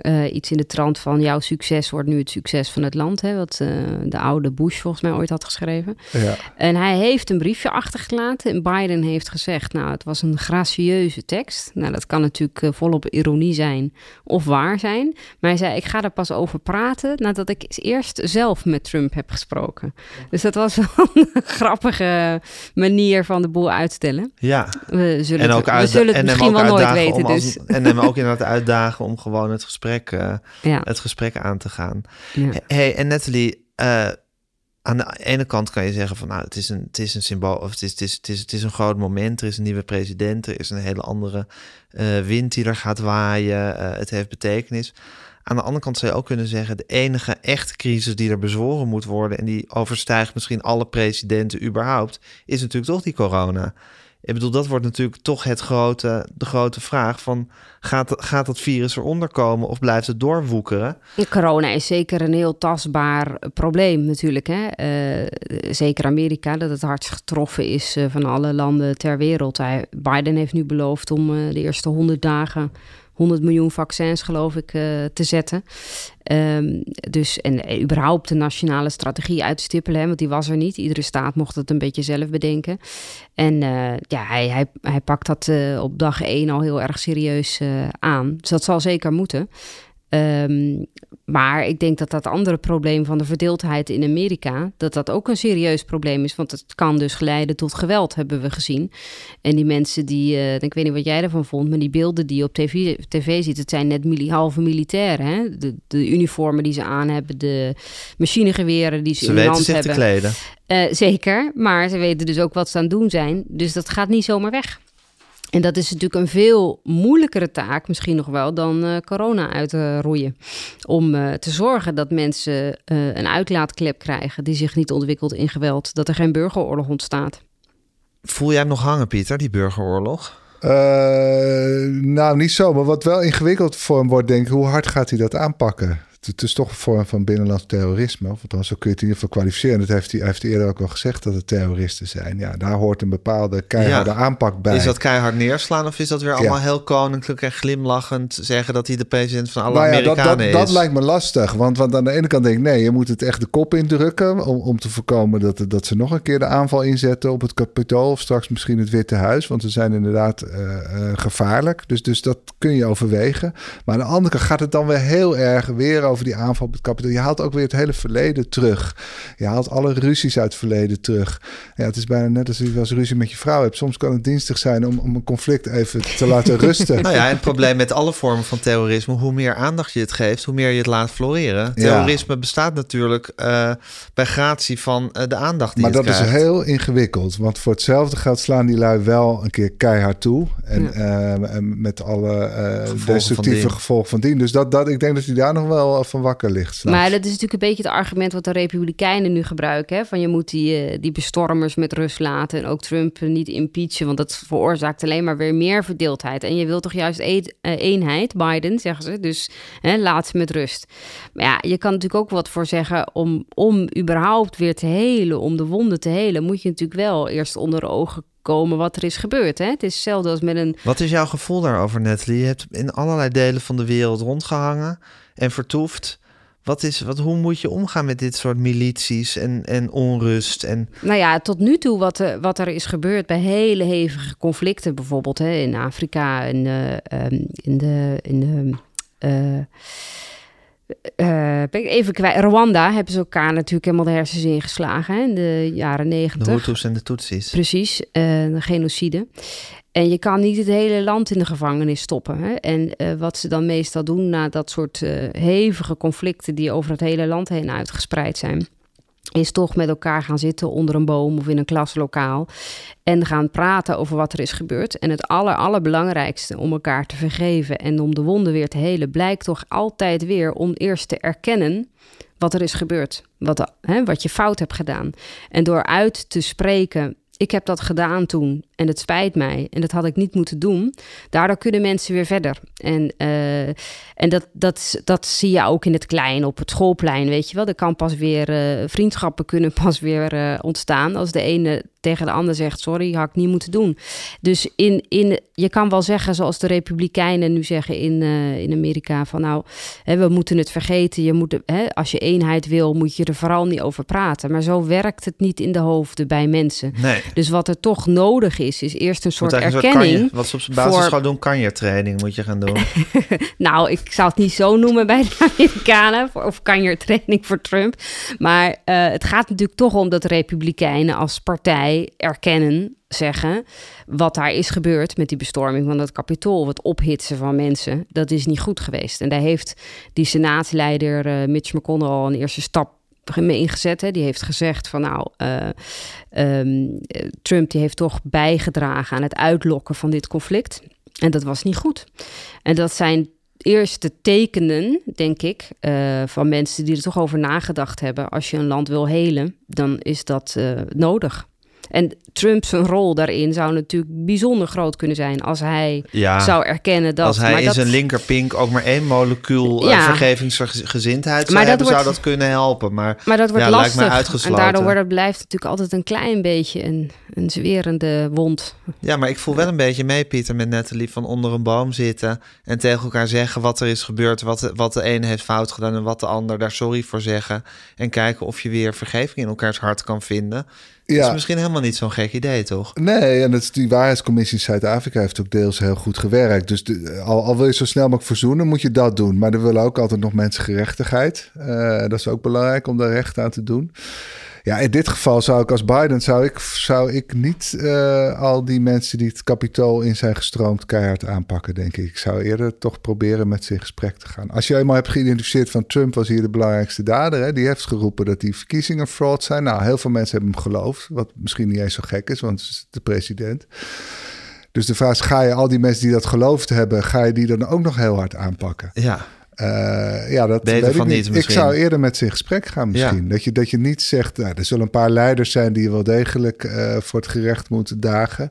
Uh, iets in de trant van jouw succes wordt nu het succes van het land. Hè, wat uh, de oude Bush volgens mij ooit had geschreven. Ja. En hij heeft een briefje achtergelaten. En Biden heeft gezegd, nou het was een gracieuze tekst. Nou dat kan natuurlijk uh, volop ironie zijn of waar zijn. Maar hij zei, ik ga er pas over praten nadat ik eerst zelf met Trump heb gesproken. Dus dat was wel een grappige manier van de boel uitstellen. Ja. We zullen En ook het, we zullen het en misschien wel nooit weten. om als- Dus. en hem ook inderdaad uitdagen om gewoon het gesprek, eh, Ja. het gesprek aan te gaan. Ja. Hey, en Nathalie, eh, aan de ene kant kan je zeggen van nou, het is een, het is een symbool, of het is, het, is, het, is, het is een groot moment. Er is een nieuwe president, er is een hele andere eh, wind die er gaat waaien. eh, het heeft betekenis. Aan de andere kant zou je ook kunnen zeggen, de enige echte crisis die er bezworen moet worden en die overstijgt misschien alle presidenten überhaupt, is natuurlijk toch die corona. Ik bedoel, dat wordt natuurlijk toch het grote, de grote vraag van gaat, gaat dat virus eronder komen of blijft het doorwoekeren? Corona is zeker een heel tastbaar probleem natuurlijk. Hè? Eh, zeker Amerika, dat het hardst getroffen is eh, van alle landen ter wereld. Biden heeft nu beloofd om eh, de eerste 100 dagen 100 miljoen vaccins, geloof ik, eh, te zetten. Ehm, dus en eh, überhaupt de nationale strategie uitstippelen, hè, want die was er niet. Iedere staat mocht het een beetje zelf bedenken. En eh, ja, hij, hij, hij pakt dat op dag één al heel erg serieus aan. Dus dat zal zeker moeten. Ehm, maar ik denk dat dat andere probleem van de verdeeldheid in Amerika, dat dat ook een serieus probleem is. Want het kan dus geleiden tot geweld, hebben we gezien. En die mensen die, eh, ik weet niet wat jij ervan vond, maar die beelden die je op tv, tv ziet, het zijn net mili halve militairen. Hè? De, de uniformen die ze aan hebben, de machinegeweren die ze, Ze in weten hand zich hebben. te kleden. Eh, zeker, maar ze weten dus ook wat ze aan het doen zijn. Dus dat gaat niet zomaar weg. En dat is natuurlijk een veel moeilijkere taak, misschien nog wel, dan eh, corona uitroeien. Om eh, te zorgen dat mensen eh, een uitlaatklep krijgen die zich niet ontwikkelt in geweld. Dat er geen burgeroorlog ontstaat. Voel jij hem nog hangen, Pieter, die burgeroorlog? Uh, nou, niet zo. Maar wat wel ingewikkeld voor hem wordt, denk ik, hoe hard gaat hij dat aanpakken? Het is toch een vorm van binnenlands terrorisme. Of althans, zo kun je het in ieder geval kwalificeren. Dat heeft hij, heeft eerder ook wel gezegd dat het terroristen zijn. Ja, daar hoort een bepaalde keiharde Ja. aanpak bij. Is dat keihard neerslaan of is dat weer allemaal heel koninklijk en glimlachend zeggen dat hij de president van alle Nou ja, Amerikanen dat, is? dat lijkt me lastig. Want, want aan de ene kant denk ik, nee, je moet het echt de kop indrukken. Om, om te voorkomen dat, dat ze nog een keer de aanval inzetten op het kapitool. Of straks misschien het Witte Huis. Want ze zijn inderdaad eh, eh, gevaarlijk. Dus, dus dat kun je overwegen. Maar aan de andere kant gaat het dan weer heel erg weer over die aanval op het kapitool. Je haalt ook weer het hele verleden terug. Je haalt alle ruzies uit het verleden terug. Ja, het is bijna net als je als ruzie met je vrouw hebt. Soms kan het dienstig zijn om, om een conflict even te laten rusten. Nou ja, en het probleem met alle vormen van terrorisme, hoe meer aandacht je het geeft, hoe meer je het laat floreren. Ja. Terrorisme bestaat natuurlijk eh, bij gratie van eh, de aandacht die Maar dat is heel ingewikkeld. Want voor hetzelfde geld slaan die lui wel een keer keihard toe. En, eh, en met alle eh, destructieve gevolgen van dien. Dus dat, dat, ik denk dat hij daar nog wel van wakker ligt. Maar dat is natuurlijk een beetje het argument wat de Republikeinen nu gebruiken. Hè? Van je moet die, eh, die bestormers met rust laten en ook Trump niet impeachen. Want dat veroorzaakt alleen maar weer meer verdeeldheid. En je wilt toch juist eh, eenheid, Biden, zeggen ze. Dus hè, laat ze met rust. Maar ja, je kan natuurlijk ook wat voor zeggen om, om überhaupt weer te helen, om de wonden te helen, moet je natuurlijk wel eerst onder de ogen komen wat er is gebeurd. Hè? Het is hetzelfde als met een Wat is jouw gevoel daarover, Natalie? Je hebt in allerlei delen van de wereld rondgehangen en vertoefd. Wat is, wat, hoe moet je omgaan met dit soort milities en, en onrust? En, Nou ja, tot nu toe wat, eh, wat er is gebeurd bij hele hevige conflicten, bijvoorbeeld hè, in Afrika en eh, ehm, in de. In de eh, eh, ben ik even kwijt. Rwanda hebben ze elkaar natuurlijk helemaal de hersens ingeslagen hè, in de jaren de negentig. Hutus en de Tutsis. Precies, eh, de genocide. En je kan niet het hele land in de gevangenis stoppen. Hè? En eh, wat ze dan meestal doen na dat soort hevige conflicten die over het hele land heen uitgespreid zijn, is toch met elkaar gaan zitten onder een boom of in een klaslokaal en gaan praten over wat er is gebeurd. En het aller, allerbelangrijkste om elkaar te vergeven en om de wonden weer te helen, blijkt toch altijd weer om eerst te erkennen wat er is gebeurd, wat, hè, wat je fout hebt gedaan. En door uit te spreken, ik heb dat gedaan toen en het spijt mij en dat had ik niet moeten doen, daardoor kunnen mensen weer verder. En, eh, en dat, dat, dat zie je ook in het klein, op het schoolplein, weet je wel. Er kan pas weer, eh, vriendschappen kunnen pas weer eh, ontstaan als de ene tegen de ander zegt, sorry, had ik niet moeten doen. Dus in, in, je kan wel zeggen, zoals de Republikeinen nu zeggen in, eh, in Amerika, van nou, hè, we moeten het vergeten. Je moet, hè, als je eenheid wil, moet je er vooral niet over praten. Maar zo werkt het niet in de hoofden bij mensen. Nee. Dus wat er toch nodig is, is eerst een soort een erkenning. wat ze op zijn basisschool voor- doen, kanjertraining moet je gaan doen. nou, ik zou het niet zo noemen bij de Amerikanen. Of kan je training voor Trump. Maar eh, het gaat natuurlijk toch om dat Republikeinen als partij erkennen, zeggen. wat daar is gebeurd met die bestorming van het kapitool. Het ophitsen van mensen. Dat is niet goed geweest. En daar heeft die senaatleider eh, Mitch McConnell al een eerste stap mee ingezet. Hè. Die heeft gezegd van nou, eh, ehm, eh, Trump die heeft toch bijgedragen aan het uitlokken van dit conflict. En dat was niet goed. En dat zijn eerste tekenen, denk ik, eh, van mensen die er toch over nagedacht hebben. Als je een land wil helen, dan is dat nodig. En Trumps rol daarin zou natuurlijk bijzonder groot kunnen zijn als hij Ja, zou erkennen dat. Als hij maar in dat, zijn linkerpink ook maar één molecuul eh, Ja. vergevingsgezindheid zou hebben, zou dat kunnen helpen. Maar, Maar dat wordt ja, lijkt mij lastig. En daardoor wordt het, blijft het natuurlijk altijd een klein beetje een, een zwerende wond. Ja, maar ik voel wel een beetje mee, Pieter, met Nathalie, van onder een boom zitten en tegen elkaar zeggen wat er is gebeurd, wat de, wat de ene heeft fout gedaan en wat de ander daar sorry voor zeggen. En kijken of je weer vergeving in elkaars hart kan vinden. Dat Ja. is misschien helemaal niet zo'n gek idee, toch? Nee, en het, die waarheidscommissie in Zuid-Afrika heeft ook deels heel goed gewerkt. Dus de- al, al wil je zo snel mogelijk verzoenen, moet je dat doen. Maar er willen ook altijd nog mensen gerechtigheid. Eh, dat is ook belangrijk om daar recht aan te doen. Ja, in dit geval zou ik als Biden zou ik, zou ik niet eh, al die mensen die het kapitool in zijn gestroomd keihard aanpakken, denk ik. Ik zou eerder toch proberen met ze in gesprek te gaan. Als je eenmaal hebt geïdentificeerd van Trump was hier de belangrijkste dader, hè, die heeft geroepen dat die verkiezingen fraud zijn. Nou, heel veel mensen hebben hem geloofd, wat misschien niet eens zo gek is, want het is de president. Dus de vraag is, ga je al die mensen die dat geloofd hebben, ga je die dan ook nog heel hard aanpakken? Ja, Eh, ja, dat Beter weet ik van niet. ik zou eerder met ze in gesprek gaan misschien. Dat, je, dat je niet zegt, nou, er zullen een paar leiders zijn die je wel degelijk eh, voor het gerecht moeten dagen.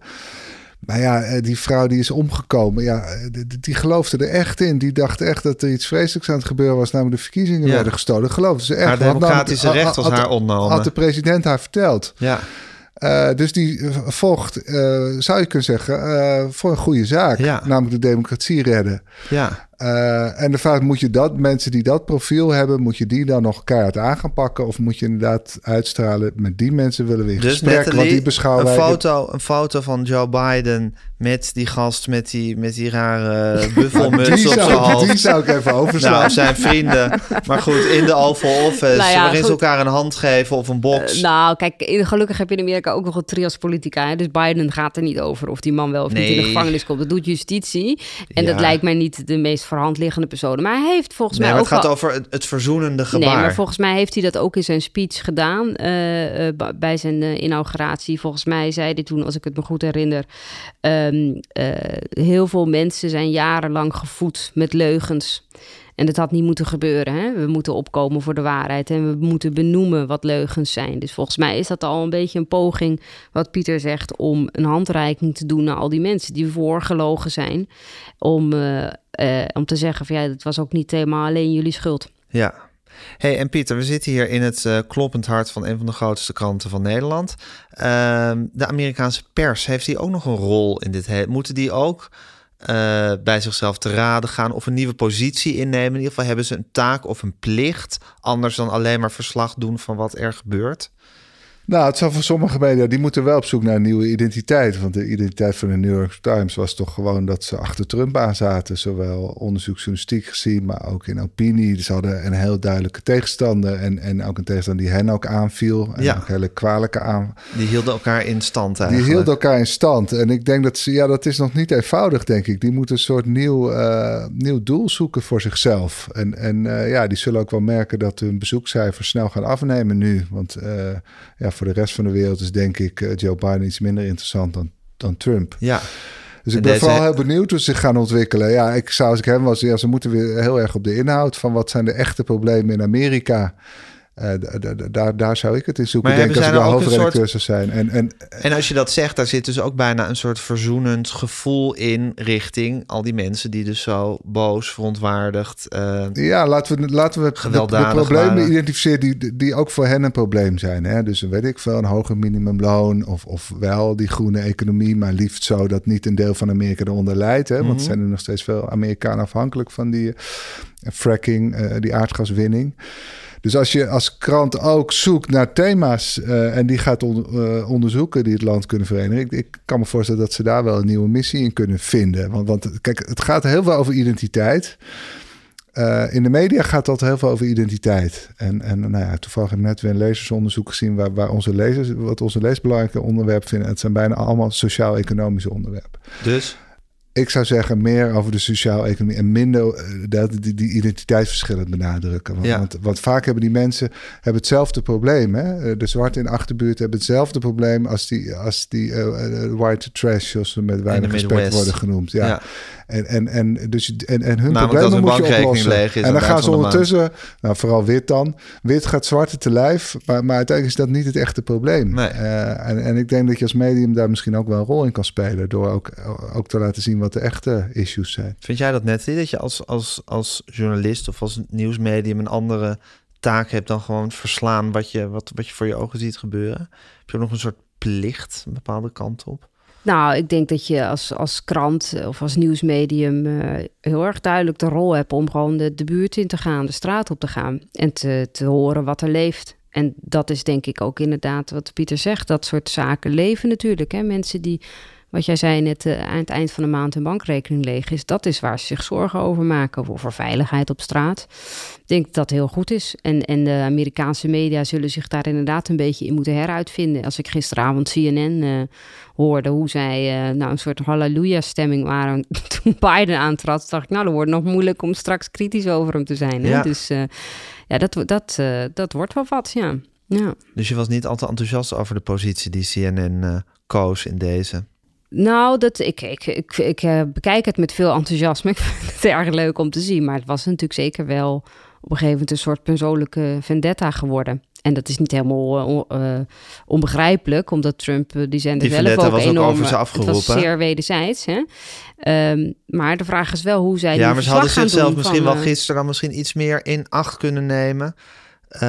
Maar ja, eh, die vrouw die is omgekomen, ja, die, die geloofde er echt in. Die dacht echt dat er iets vreselijks aan het gebeuren was, namelijk de verkiezingen Ja. werden gestolen. Geloofde ze echt. Haar democratische recht was had- haar ontnomen. Had de president haar verteld. Ja, dus die vocht, zou je kunnen zeggen, voor een goede zaak. Ja. Namelijk de democratie redden. ja. Eh, en de vraag, moet je dat, mensen die dat profiel hebben, moet je die dan nog keihard aan gaan pakken? Of moet je inderdaad uitstralen, met die mensen willen we in Dus gesprek, want die beschouwen een wij- foto, een foto van Joe Biden met die gast met die, met die rare buffelmuts die op zijn hoofd. die zou ik even overslaan. Nou, zijn vrienden. Maar goed, in de Oval Office, Nou ja, waarin ze elkaar een hand geven of een box. Eh, nou, kijk, gelukkig heb je in Amerika ook nog een trias politica. Hè? Dus Biden gaat er niet over of die man wel of niet in de gevangenis komt. Dat doet justitie. En dat lijkt mij niet de meest voor hand liggende persoon. Maar hij heeft volgens nee, mij maar het ook gaat over het, het verzoenende gebaar. Nee, maar volgens mij heeft hij dat ook in zijn speech gedaan eh, eh, bij zijn inauguratie. Volgens mij zei hij toen, als ik het me goed herinner, eh, heel veel mensen zijn jarenlang gevoed met leugens. En dat had niet moeten gebeuren. Hè? We moeten opkomen voor de waarheid en we moeten benoemen wat leugens zijn. Dus volgens mij is dat al een beetje een poging, wat Pieter zegt, om een handreiking te doen naar al die mensen die voorgelogen zijn. Om, eh, eh, om te zeggen van ja, dat was ook niet helemaal alleen jullie schuld. Ja. Hey, en Pieter, we zitten hier in het eh, kloppend hart van een van de grootste kranten van Nederland. Ehm, de Amerikaanse pers, heeft die ook nog een rol in dit? Moeten die ook eh, bij zichzelf te raden gaan of een nieuwe positie innemen? In ieder geval hebben ze een taak of een plicht, anders dan alleen maar verslag doen van wat er gebeurt. Nou, het zal voor sommige media, die moeten wel op zoek naar een nieuwe identiteit. Want de identiteit van de New York Times was toch gewoon dat ze achter Trump aan zaten. Zowel onderzoeksjournalistiek gezien, maar ook in opinie. Ze hadden een heel duidelijke tegenstander. En, en ook een tegenstander die hen ook aanviel. En Ja. ook hele kwalijke aan. Die hielden elkaar in stand Die eigenlijk. hielden elkaar in stand. En ik denk dat ze, ja, dat is nog niet eenvoudig, denk ik. Die moeten een soort nieuw, eh, nieuw doel zoeken voor zichzelf. En, en eh, ja, die zullen ook wel merken dat hun bezoekcijfers snel gaan afnemen nu. Want eh, ja, voor de rest van de wereld is denk ik eh, Joe Biden iets minder interessant dan, dan Trump. Ja, Dus ik ben deze- vooral heel benieuwd hoe ze zich gaan ontwikkelen. Ja, ik zou als ik hem was, ja, ze moeten weer heel erg op de inhoud van wat zijn de echte problemen in Amerika. Eh, daar, daar zou ik het in zoeken, Maar denk ik, als ik hoofdredacteur zou zijn. En, en En als je dat zegt, daar zit dus ook bijna een soort verzoenend gevoel in richting al die mensen die dus zo boos, verontwaardigd. eh, Ja, laten we, laten we de, problemen identificeren die, die ook voor hen een probleem zijn. Hè? Dus weet ik veel, een hoger minimumloon of, of wel die groene economie, maar liefst zo dat niet een deel van Amerika eronder leidt. Hè? Want er zijn er nog steeds veel Amerikanen afhankelijk van die eh, fracking, die aardgaswinning. Dus als je als krant ook zoekt naar thema's eh, en die gaat eh, onderzoeken die het land kunnen verenigen. Ik, ik kan me voorstellen dat ze daar wel een nieuwe missie in kunnen vinden. Want, want kijk, het gaat heel veel over identiteit. Eh, in de media gaat dat heel veel over identiteit. En, en nou ja, toevallig heb ik net weer een lezersonderzoek gezien waar, waar onze lezers, wat onze lezers belangrijke onderwerp vinden. Het zijn bijna allemaal sociaal-economische onderwerpen. dus Ik zou zeggen meer over de sociaal-economie en minder eh, dat, die, die identiteitsverschillen benadrukken. Want, Ja. want, want vaak hebben die mensen hebben hetzelfde probleem. Hè? Eh, De zwarte in de achterbuurt hebben hetzelfde probleem als die, als die eh, white trash, zoals ze met weinig respect worden genoemd. Ja. Ja. En, en, en, dus, en, en hun Namelijk problemen moet je oplossen. leeg is en dan gaan ze ondertussen, nou, vooral wit dan. Wit gaat zwarte te lijf, maar, maar uiteindelijk is dat niet het echte probleem. Nee. Eh, en, en ik denk dat je als medium daar misschien ook wel een rol in kan spelen. Door ook, ook te laten zien wat de echte issues zijn. vind jij dat net dat je als, als, als journalist of als nieuwsmedium een andere taak hebt dan gewoon verslaan wat je, wat, wat je voor je ogen ziet gebeuren? Heb je ook nog een soort plicht een bepaalde kant op? Nou, ik denk dat je als, als krant of als nieuwsmedium eh, heel erg duidelijk de rol hebt om gewoon de, de buurt in te gaan, de straat op te gaan en te, te horen wat er leeft. En dat is denk ik ook inderdaad wat Pieter zegt. Dat soort zaken leven natuurlijk. Hè? Mensen die, wat jij zei net, eh, aan het eind van de maand hun bankrekening leeg is. Dat is waar ze zich zorgen over maken. Over veiligheid op straat. Ik denk dat dat heel goed is. En, en de Amerikaanse media zullen zich daar inderdaad een beetje in moeten heruitvinden. Als ik gisteravond CNN eh, hoorde hoe zij eh, nou een soort halleluja-stemming waren toen Biden aantrad, dacht ik, nou, dan wordt nog moeilijk om straks kritisch over hem te zijn. Hè? Ja. Dus eh, ja, dat, dat, eh, dat wordt wel wat, ja. ja. Dus je was niet al te enthousiast over de positie die CNN koos in deze. Nou, dat, ik, ik, ik, ik bekijk het met veel enthousiasme. Ik vind het erg leuk om te zien. Maar het was natuurlijk zeker wel op een gegeven moment een soort persoonlijke vendetta geworden. En dat is niet helemaal eh, eh, onbegrijpelijk, omdat Trump, eh, die zijn er zelf ook was ook enorm... over ze Het afgeroepen. was zeer wederzijds, hè. Ehm, maar de vraag is wel hoe zij Ja, maar ze hadden zichzelf misschien van, wel gisteren misschien iets meer in acht kunnen nemen eh,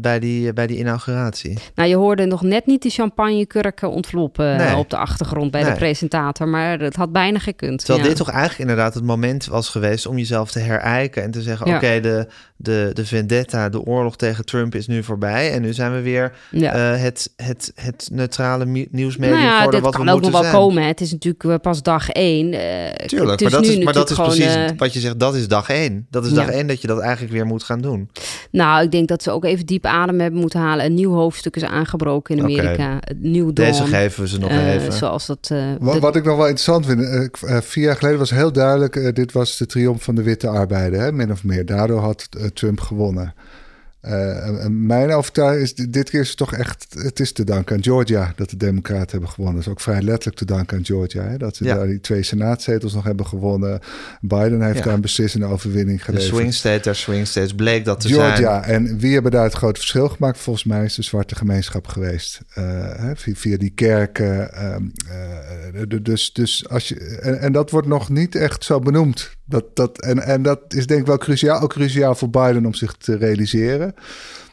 bij, die, bij die inauguratie. Nou, je hoorde nog net niet die champagnekurken ontloppen Nee. op de achtergrond bij Nee. de presentator, maar het had bijna gekund. Terwijl ja. dit toch eigenlijk inderdaad het moment was geweest om jezelf te herijken en te zeggen: Ja. oké, de, de, de vendetta, de oorlog tegen Trump is nu voorbij. En nu zijn we weer Ja. eh, het, het, het neutrale nieuwsmedium nou ja, dit wat we kan ook nog wel zijn. komen. hè. Het is natuurlijk eh, pas dag één. Eh, Tuurlijk, maar dat nu is, maar dat is precies eh, wat je zegt, dat is dag één. Dat is dag Ja. één dat je dat eigenlijk weer moet gaan doen. Nou, ik denk dat ze ook even diep adem hebben moeten halen. Een nieuw hoofdstuk is aangebroken in. Amerika. Het nieuw Deze dawn. geven we ze nog Eh, even. Zoals dat... eh, Wat, de- wat ik nog wel interessant vind, eh, vier jaar geleden was heel duidelijk, dit was de triomf van de witte arbeider, hè, min of meer. Daardoor had Trump gewonnen. Eh, mijn overtuiging is, dit- keer is het toch echt, het is te danken aan Georgia dat de Democraten hebben gewonnen. Dat is ook vrij letterlijk te danken aan Georgia, hè, dat ze Ja. daar die twee senaatzetels nog hebben gewonnen. Biden heeft Ja. daar een beslissende overwinning De geleverd. swing state der swing states bleek dat te Georgia. zijn. En wie hebben daar het grote verschil gemaakt? Volgens mij is de zwarte gemeenschap geweest. Eh, hè, via, via die kerken. ehm, eh, de- dus, dus als je, en, en dat wordt nog niet echt zo benoemd. Dat, dat, en, en dat is denk ik wel cruciaal. Ook cruciaal voor Biden om zich te realiseren.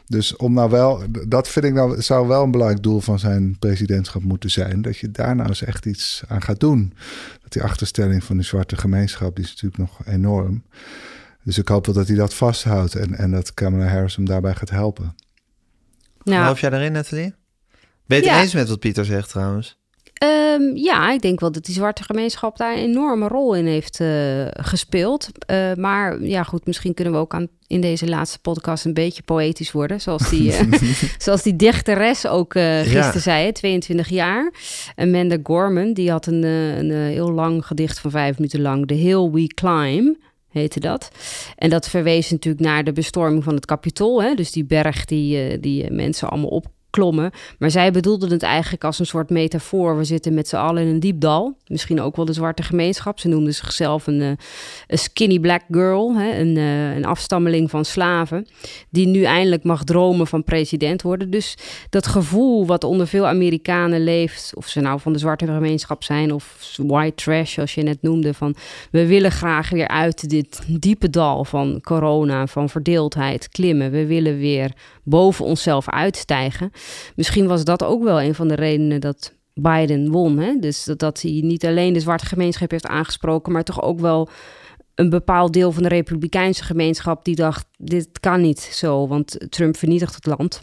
Dus om nou wel, dat vind ik nou, zou wel een belangrijk doel van zijn presidentschap moeten zijn. Dat je daar nou eens echt iets aan gaat doen. Dat die achterstelling van de zwarte gemeenschap, die is natuurlijk nog enorm. Dus ik hoop wel dat hij dat vasthoudt en, en dat Kamala Harris hem daarbij gaat helpen. nou, Geloof jij daarin, Nathalie? Ben je het Ja. eens met wat Pieter zegt trouwens? Ehm, ja, ik denk wel dat die zwarte gemeenschap daar een enorme rol in heeft eh, gespeeld. Eh, maar ja, goed, misschien kunnen we ook aan, in deze laatste podcast een beetje poëtisch worden. Zoals die, eh, zoals die dichteres ook gisteren Ja. zei, hè, 22 jaar. Amanda Gorman, die had een, een heel lang gedicht van vijf minuten lang. The Hill We Climb heette dat. En dat verwees natuurlijk naar de bestorming van het Capitool. Hè? Dus die berg die, die mensen allemaal opklommen. Maar zij bedoelden het eigenlijk als een soort metafoor. We zitten met z'n allen in een diep dal. Misschien ook wel de zwarte gemeenschap. Ze noemden zichzelf een, eh, skinny black girl. Hè? Een, eh, een afstammeling van slaven. Die nu eindelijk mag dromen van president worden. Dus dat gevoel wat onder veel Amerikanen leeft. Of ze nou van de zwarte gemeenschap zijn. Of white trash zoals je net noemde. Van we willen graag weer uit dit diepe dal van corona. Van verdeeldheid klimmen. We willen weer boven onszelf uitstijgen. Misschien was dat ook wel een van de redenen dat Biden won. Hè? Dus dat, dat hij niet alleen de zwarte gemeenschap heeft aangesproken, maar toch ook wel een bepaald deel van de Republikeinse gemeenschap die dacht: dit kan niet zo, want Trump vernietigt het land.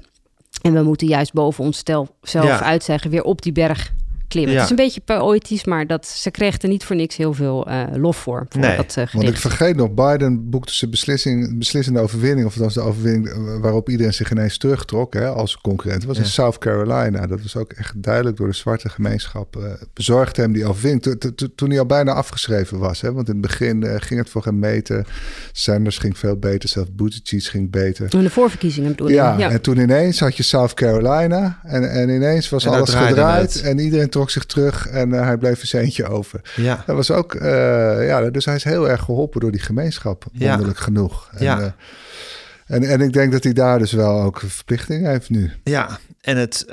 En we moeten juist boven onszelf Ja. uitzeggen, weer op die berg klimmen. Ja. Het is een beetje poëtisch, maar dat, ze kreeg er niet voor niks heel veel eh, lof voor. voor Nee, dat, eh, Want ik vergeet nog, Biden boekte zijn beslissing, beslissende overwinning, of dat was de overwinning waarop iedereen zich ineens terugtrok hè, als concurrent. Dat was in. South Carolina. Dat was ook echt duidelijk door de zwarte gemeenschap. eh bezorgde hem die overwinning. To- to- to- toen hij al bijna afgeschreven was. Hè, want in het begin eh, ging het voor hem meten. Sanders ging veel beter, zelfs Buttigieg ging beter. In de voorverkiezingen bedoel je? Ja, en toen ineens had je South Carolina en, en ineens was En alles gedraaid het. en iedereen trok zich terug en eh, hij bleef een centje over. Ja. Dat was ook, eh, ja, dus hij is heel erg geholpen door die gemeenschap, Ja. wonderlijk genoeg. En, Ja. eh, en, en ik denk dat hij daar dus wel ook een verplichting heeft nu. Ja, en het,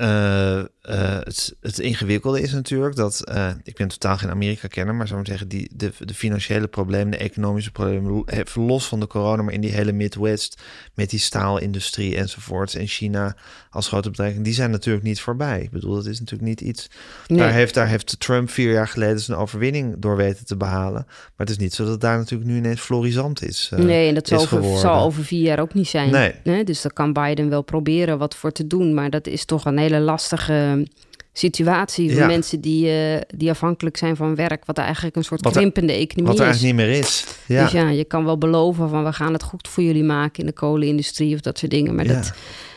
het, het ingewikkelde is natuurlijk dat, ik ben totaal geen Amerika-kenner, maar zou ik zeggen, die, de, de financiële problemen, de economische problemen, los van de corona, maar in die hele Midwest, met die staalindustrie enzovoorts, en China als grote bedrijf, die zijn natuurlijk niet voorbij. Ik bedoel, dat is natuurlijk niet iets, Nee. daar, heeft, daar heeft Trump vier jaar geleden zijn overwinning door weten te behalen, maar het is niet zo dat het daar natuurlijk nu ineens florisant is. eh, nee, en dat is zal over, zal over vier jaar ook niet zijn. Nee. Dus daar kan Biden wel proberen wat voor te doen. Maar dat is toch een hele lastige situatie voor Ja. mensen die, eh, die afhankelijk zijn van werk. Wat eigenlijk een soort Wat krimpende economie Wat er is. eigenlijk niet meer is. Ja. Dus ja, je kan wel beloven van we gaan het goed voor jullie maken in de kolenindustrie of dat soort dingen. Maar Ja. dat,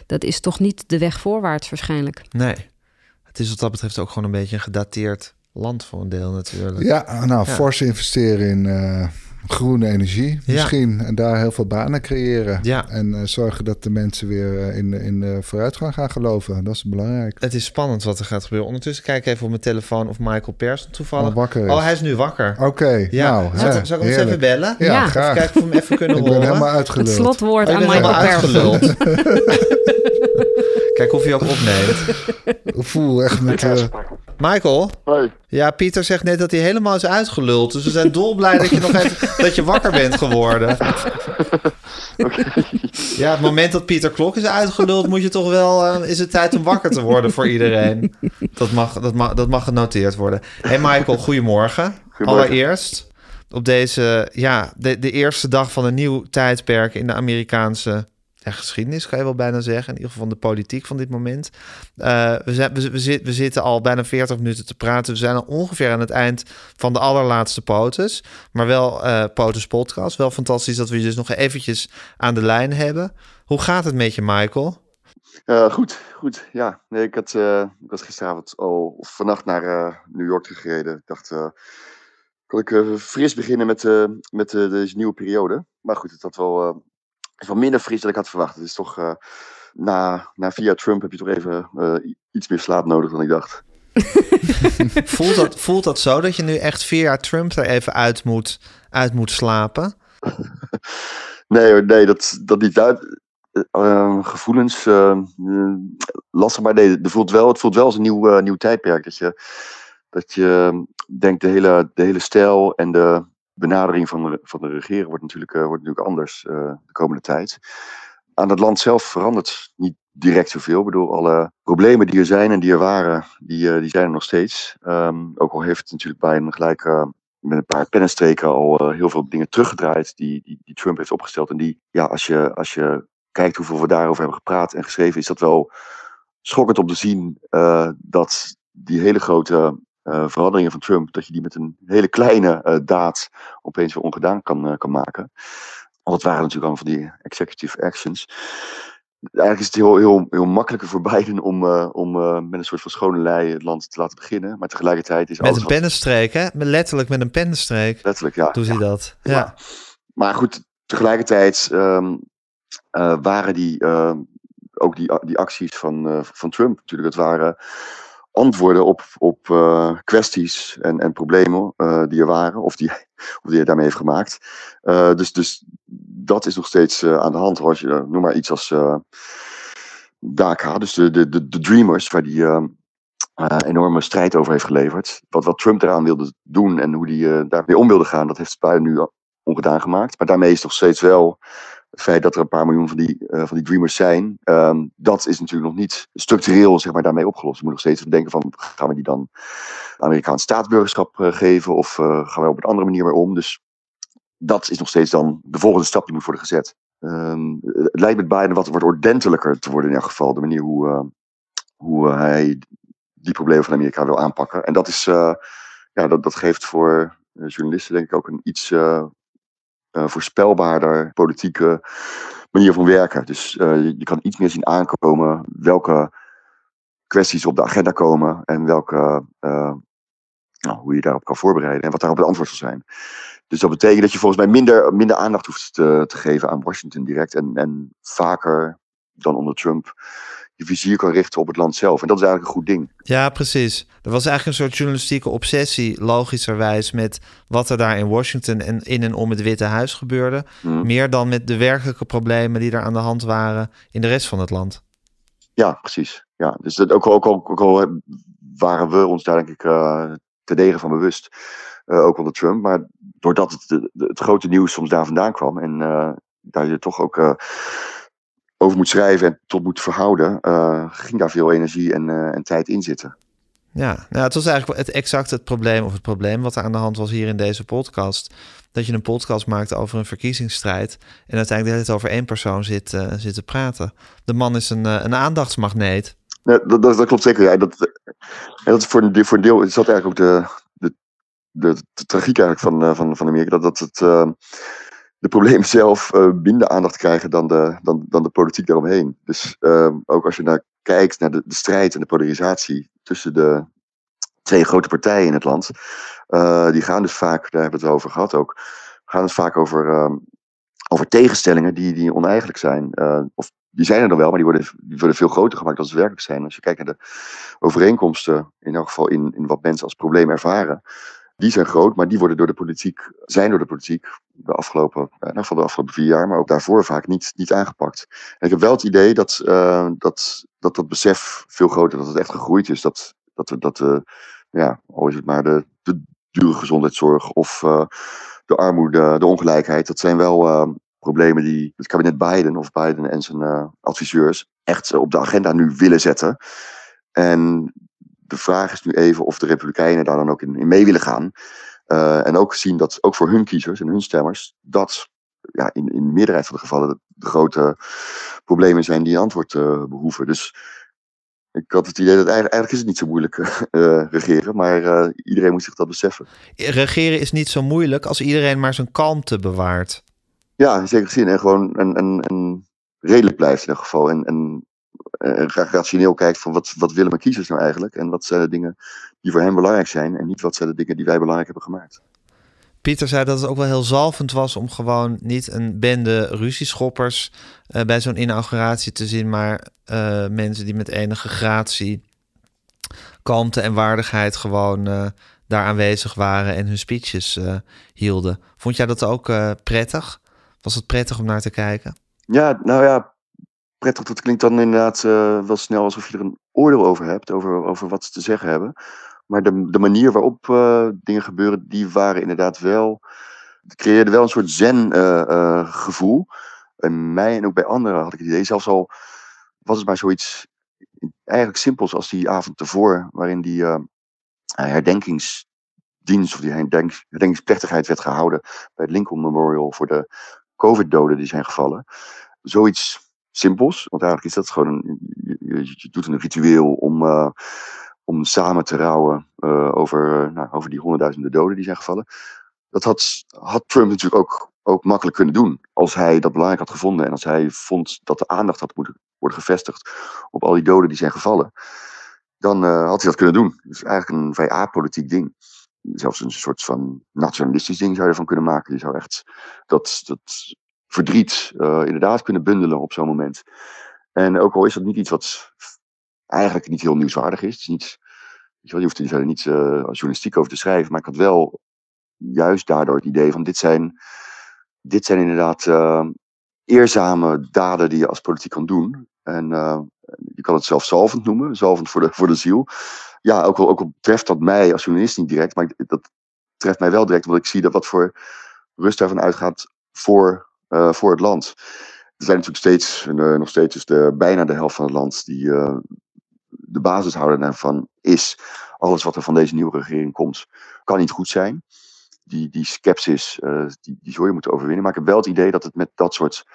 dat is toch niet de weg voorwaarts waarschijnlijk. Nee. Het is wat dat betreft ook gewoon een beetje een gedateerd land voor een deel natuurlijk. Ja, nou, Ja. fors investeren in, eh, Groene energie Ja. misschien. En daar heel veel banen creëren. Ja. En eh, zorgen dat de mensen weer eh, in, in de vooruitgang gaan geloven. Dat is belangrijk. Het is spannend wat er gaat gebeuren. Ondertussen kijk ik even op mijn telefoon of Michael Persson toevallig... Al wakker is. Oh, hij is nu wakker. Oké, Ja, nou. zal, hè, ik- zal ik hem eens even bellen? Ja, Ja. Even graag. kijken of we hem even kunnen Ik ben horen. helemaal Het uitgeluld. slotwoord Oh, aan Michael Persson. Kijk of hij ook opneemt. Voel echt met... eh, Michael? Hoi. Ja, Pieter zegt net dat hij helemaal is uitgeluld. Dus we zijn dolblij dat je nog even dat je wakker bent geworden. Ja, het moment dat Pieter Klok is uitgeluld, moet je toch wel. eh, is het tijd om wakker te worden voor iedereen. Dat mag, dat mag, dat mag genoteerd worden. Hey Michael, goedemorgen. Goedemorgen. Allereerst op deze, ja, de, de eerste dag van een nieuw tijdperk in de Amerikaanse ja, geschiedenis, kan je wel bijna zeggen. In ieder geval van de politiek van dit moment. Eh, we, zijn, we, we, zit- we zitten al bijna 40 minuten te praten. We zijn al ongeveer aan het eind van de allerlaatste POTUS. Maar wel POTUS podcast. Wel fantastisch dat we je dus nog eventjes aan de lijn hebben. Hoe gaat het met je, Michael? Eh, goed, goed. Ja, nee, ik, had, ik was gisteravond al of vannacht naar New York gereden. Ik dacht, kan ik fris beginnen met, met eh, deze nieuwe periode? Maar goed, het had wel, is wel minder fris dan ik had verwacht. Het is toch, eh, na, na via Trump heb je toch even eh, iets meer slaap nodig dan ik dacht. Voelt dat, voelt dat zo dat je nu echt via Trump er even uit moet, uit moet slapen? Nee, hoor, nee dat, dat niet. uit. Eh, gevoelens, eh, eh, lastig, maar nee, het voelt wel, het voelt wel als een nieuw, nieuw tijdperk. Dat je, dat je eh, denkt, de hele, de hele stijl en de benadering van de, van de regering wordt natuurlijk, eh, wordt natuurlijk anders eh, de komende tijd. Aan het land zelf verandert niet direct zoveel. Ik bedoel, alle problemen die er zijn en die er waren, die, eh, die zijn er nog steeds. Ehm, ook al heeft het natuurlijk Biden gelijk eh, met een paar pennenstreken al heel veel dingen teruggedraaid die, die, die Trump heeft opgesteld. En die, ja, als je, als je kijkt hoeveel we daarover hebben gepraat en geschreven, is dat wel schokkend om te zien dat die hele grote eh, veranderingen van Trump, dat je die met een hele kleine eh, daad opeens weer ongedaan kan, eh, kan maken. Want het waren natuurlijk allemaal van die executive actions. Eigenlijk is het heel, heel, heel makkelijker voor Biden om, om met een soort van schone lei het land te laten beginnen. Maar tegelijkertijd is Met een wat- pennenstreek, hè? Letterlijk met een pennenstreek letterlijk, ja. doet hij dat. Ja. Maar goed, tegelijkertijd ehm, eh, waren die, ehm, ook die, die acties van, van Trump natuurlijk, het waren antwoorden op, op eh, kwesties en, en problemen eh, die er waren, of die, of die hij daarmee heeft gemaakt. Eh, dus, dus dat is nog steeds aan de hand. Als je, noem maar iets als DACA, dus de, de, de, Dreamers, waar die ehm, eh, enorme strijd over heeft geleverd. Wat, wat Trump eraan wilde doen en hoe hij daarmee om wilde gaan, dat heeft Biden nu ongedaan gemaakt. Maar daarmee is nog steeds wel het feit dat er een paar miljoen van die, eh, van die dreamers zijn. ehm, dat is natuurlijk nog niet structureel zeg maar, daarmee opgelost. Je moet nog steeds denken van, gaan we die dan Amerikaans staatsburgerschap eh, geven? Of eh, gaan we op een andere manier mee om? Dus dat is nog steeds dan de volgende stap die moet worden gezet. Ehm, het lijkt met Biden wat, wat ordentelijker te worden in elk geval. De manier hoe, hoe hij die problemen van Amerika wil aanpakken. En dat, is, ja, dat, dat geeft voor journalisten denk ik ook een iets voorspelbaarder politieke manier van werken. Dus eh, je, je kan iets meer zien aankomen welke kwesties op de agenda komen en welke, eh, nou, hoe je daarop kan voorbereiden en wat daarop het antwoord zal zijn. Dus dat betekent dat je volgens mij minder, minder aandacht hoeft te, te geven aan Washington direct en, en vaker dan onder Trump je vizier kan richten op het land zelf. En dat is eigenlijk een goed ding. Ja, precies. Er was eigenlijk een soort journalistieke obsessie, logischerwijs, met wat er daar in Washington en in en om het Witte Huis gebeurde. Mhm. Meer dan met de werkelijke problemen die er aan de hand waren in de rest van het land. Ja, precies. Ja, dus dat ook, al- ook, al- ook al waren we ons daar denk ik uh, te degen van bewust. Uh, ook onder Trump. Maar doordat het, het grote nieuws soms daar vandaan kwam. En uh, daar je toch ook over moet schrijven en tot moet verhouden. uh, ging daar veel energie en, uh, en tijd in zitten. Ja, nou, het was eigenlijk het exact het probleem of het probleem wat er aan de hand was hier in deze podcast. Dat je een podcast maakt over een verkiezingsstrijd en uiteindelijk de hele tijd over één persoon zit, uh, zit te praten. De man is een, een aandachtsmagneet. Ja, dat, dat, dat, klopt zeker. Ja, dat, en dat is voor, een, voor een deel is dat eigenlijk ook de, de, de, de tragiek eigenlijk van, van, van Amerika. Dat, dat het, de problemen zelf uh, minder aandacht krijgen dan de, dan, dan de politiek daaromheen. Dus uh, ook als je naar kijkt naar de, strijd en de polarisatie tussen de twee grote partijen in het land. Uh, die gaan dus vaak, daar hebben we het over gehad ook, gaat het vaak over, ehm, over tegenstellingen die, die oneigenlijk zijn. Uh, of die zijn er dan wel, maar die worden, die worden veel groter gemaakt dan ze werkelijk zijn. Als je kijkt naar de overeenkomsten, in elk geval in, in wat mensen als probleem ervaren, die zijn groot, maar die worden door de politiek, zijn door de politiek de afgelopen, ieder geval de afgelopen vier jaar, maar ook daarvoor vaak niet, niet aangepakt. Ik heb wel het idee dat, uh, dat, dat dat besef veel groter, dat het echt gegroeid is. Dat, dat we, dat ja, al is het maar de, de dure gezondheidszorg of uh, de armoede, de ongelijkheid, dat zijn wel problemen die het kabinet Biden of Biden en zijn adviseurs echt op de agenda nu willen zetten. En de vraag is nu even of de Republikeinen daar dan ook in mee willen gaan. Uh, en ook zien dat ook voor hun kiezers en hun stemmers dat ja, in, in de meerderheid van de gevallen de, grote problemen zijn die een antwoord uh, behoeven. Dus ik had het idee dat eigenlijk, eigenlijk is het niet zo moeilijk uh, regeren, maar iedereen moet zich dat beseffen. Regeren is niet zo moeilijk als iedereen maar zijn kalmte bewaart. Ja, in zekere zin. En gewoon en, en, en redelijk blijft in ieder geval. En, en rationeel kijkt van wat, wat willen mijn kiezers nou eigenlijk? En wat zijn de dingen die voor hen belangrijk zijn en niet wat zijn de dingen die wij belangrijk hebben gemaakt. Pieter zei dat het ook wel heel zalvend was om gewoon niet een bende ruzieschoppers uh, bij zo'n inauguratie te zien, maar uh, mensen die met enige gratie, kalmte en waardigheid gewoon uh, daar aanwezig waren en hun speeches hielden. Vond jij dat ook prettig? Was het prettig om naar te kijken? Ja, nou ja, prettig, dat klinkt dan inderdaad wel snel alsof je er een oordeel over hebt, over, over wat ze te zeggen hebben. Maar de, manier waarop uh, dingen gebeuren, die waren inderdaad wel. Creëerde wel een soort zen-gevoel. Uh, en mij en ook bij anderen had ik het idee, zelfs al was het maar zoiets eigenlijk simpels als die avond ervoor, waarin die herdenkingsdienst of die herdenk, herdenkingsplechtigheid werd gehouden bij het Lincoln Memorial voor de COVID-doden die zijn gevallen. Zoiets simpels. Want eigenlijk is dat gewoon. Je, je doet een ritueel om, om samen te rouwen uh, over, nou, over die honderdduizenden doden die zijn gevallen. Dat had, had Trump natuurlijk ook, ook makkelijk kunnen doen. Als hij dat belangrijk had gevonden en als hij vond dat de aandacht had moeten worden gevestigd op al die doden die zijn gevallen. Dan uh, had hij dat kunnen doen. Dus eigenlijk een vrij apolitiek ding. Zelfs een soort van nationalistisch ding zou je ervan kunnen maken. Je zou echt dat, dat verdriet inderdaad kunnen bundelen op zo'n moment. En ook al is dat niet iets wat eigenlijk niet heel nieuwswaardig is. Het is je hoeft er verder niet uh, journalistiek over te schrijven. Maar ik had wel juist daardoor het idee van dit zijn, dit zijn inderdaad uh, eerzame daden die je als politiek kan doen. En je kan het zelf zalvend noemen, zalvend voor de, voor de ziel. Ja, ook al, ook treft dat mij als journalist niet direct, maar dat treft mij wel direct, omdat ik zie dat wat voor rust daarvan uitgaat voor voor het land. Er zijn natuurlijk steeds, nog steeds is de, bijna de helft van het land die de basishouder daarvan is. Alles wat er van deze nieuwe regering komt, kan niet goed zijn. Die, die sceptisch, die, die zul je moeten overwinnen. Maar ik heb wel het idee dat het met dat soort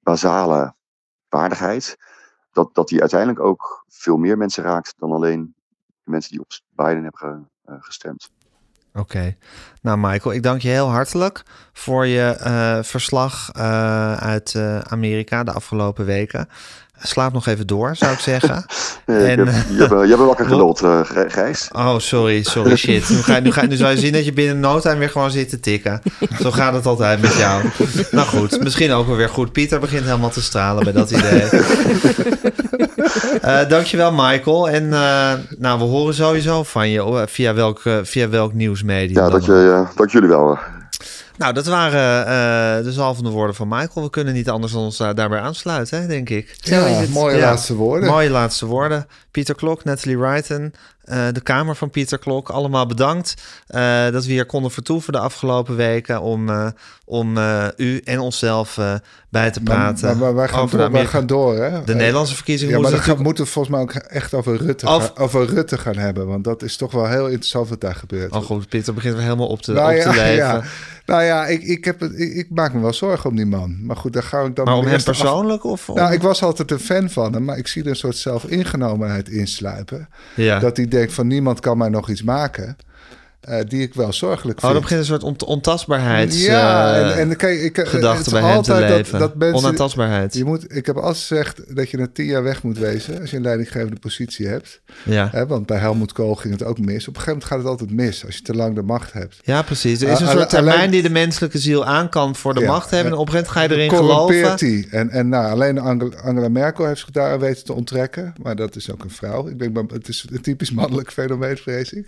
basale waardigheid, dat, dat die uiteindelijk ook veel meer mensen raakt dan alleen de mensen die op Biden hebben gestemd. Oké. Nou, Michael, ik dank je heel hartelijk voor je uh, verslag uit Amerika de afgelopen weken. Slaap nog even door, zou ik zeggen. en, je, hebt, je, hebt, je hebt wakker geduld, Gijs. Oh, sorry, sorry, shit. Nu, ga, nu, ga, nu zou je zien dat je binnen no time weer gewoon zit te tikken. Zo gaat het altijd met jou. Nou goed, misschien ook wel weer goed. Pieter begint helemaal te stralen bij dat idee. Uh, dankjewel, Michael. En uh, nou, we horen sowieso van je via welk, via welk nieuwsmedium. Ja, dat je, dank jullie wel. Nou, dat waren uh, de zalvende woorden van Michael. We kunnen niet anders dan ons uh, daarbij aansluiten, hè, denk ik. Ja, mooie ja, laatste woorden. Mooie laatste woorden. Pieter Klok, Natalie Wrighton, uh, de Kamer van Pieter Klok. Allemaal bedankt dat we hier konden vertoeven de afgelopen weken... om, om u en onszelf bij te praten. Maar, maar, wij, gaan door, wij gaan door, hè? De Nederlandse verkiezingen ja, maar moeten we moeten volgens mij ook echt over Rutte, of... gaan, over Rutte gaan hebben. Want dat is toch wel heel interessant wat daar gebeurt. Oh goed, Pieter begint weer helemaal op te, nou, op te leven. Ja. Nou ja, ik, ik, heb het, ik, ik, maak me wel zorgen om die man. Maar goed, daar ga ik dan... Maar om hem persoonlijk? Af... Of, Nou, ik was altijd een fan van hem. Maar ik zie er een soort zelfingenomenheid insluipen. Ja. Dat hij denkt van niemand kan mij nog iets maken. Eh, die ik wel zorgelijk Oh, vind. dan begint een soort ont ontastbaarheids... ja, eh, en, en kijk, ik, gedachte bij hen te dat- leven. Dat, mensen, Onaantastbaarheid. je moet, ik heb altijd gezegd dat je na tien jaar weg moet wezen als je een leidinggevende positie hebt. Ja. Hè, want bij Helmut Kool ging het ook mis. Op een gegeven moment gaat het altijd mis als je te lang de macht hebt. ja, precies. Er is een Uh, soort alleen- termijn die de menselijke ziel aan kan voor de Ja, macht hebben. En op een gegeven moment ga je erin geloven. die. En, en nou, alleen Angela, Merkel heeft zich daar weten te onttrekken. Maar dat is ook een vrouw. Ik denk, maar het is een typisch mannelijk fenomeen, vrees ik.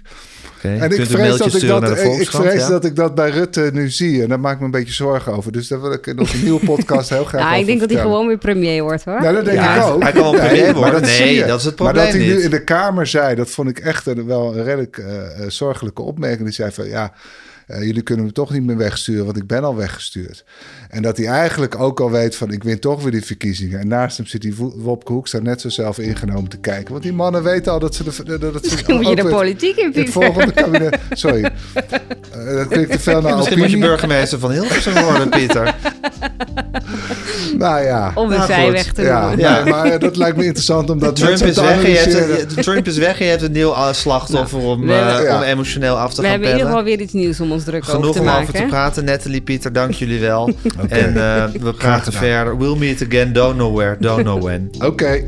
En ik een vrees, mailtje ik, sturen dat, naar de ik, ik Volkskrant. vrees ja. dat ik dat bij Rutte nu zie. En daar maak ik me een beetje zorgen over. Dus daar wil ik in onze nieuwe podcast heel graag Ja, over ik denk dat hij gewoon weer premier wordt hoor. Nou, dat denk Ja, ik ook. hij kan wel premier maar worden. dat Nee, zie je. dat is het Maar dat probleem hij nu in de Kamer zei, dat vond ik echt een, wel een redelijk eh, eh, zorgelijke opmerking. Die zei van, ja, eh, jullie kunnen me toch niet meer wegsturen, want ik ben al weggestuurd. En dat hij eigenlijk ook al weet van, ik win toch weer die verkiezingen. En naast hem zit die Wo- Wopke Hoekstra net zo zelf ingenomen te kijken. Want die mannen weten al dat ze... De, dat ze Misschien moet je de politiek in, Het Pieter. volgende kabinet... Sorry. Eh, dat klinkt te veel naar Misschien moet je burgemeester van Hilversum worden, Pieter. Nou ja. Om een Nou, zijweg te Ja, noemen. Ja. maar eh, dat lijkt me interessant om dat Trump is, te weg, en je hebt Trump is weg en je hebt een nieuw eh, slachtoffer om, we eh, Ja. om emotioneel af te We gaan hebben in ieder geval weer iets nieuws om ons druk over Genoeg te over te praten. Natalie, Pieter, dank jullie wel. En eh, we praten verder. We'll meet again. Don't know where, don't know when. Oké.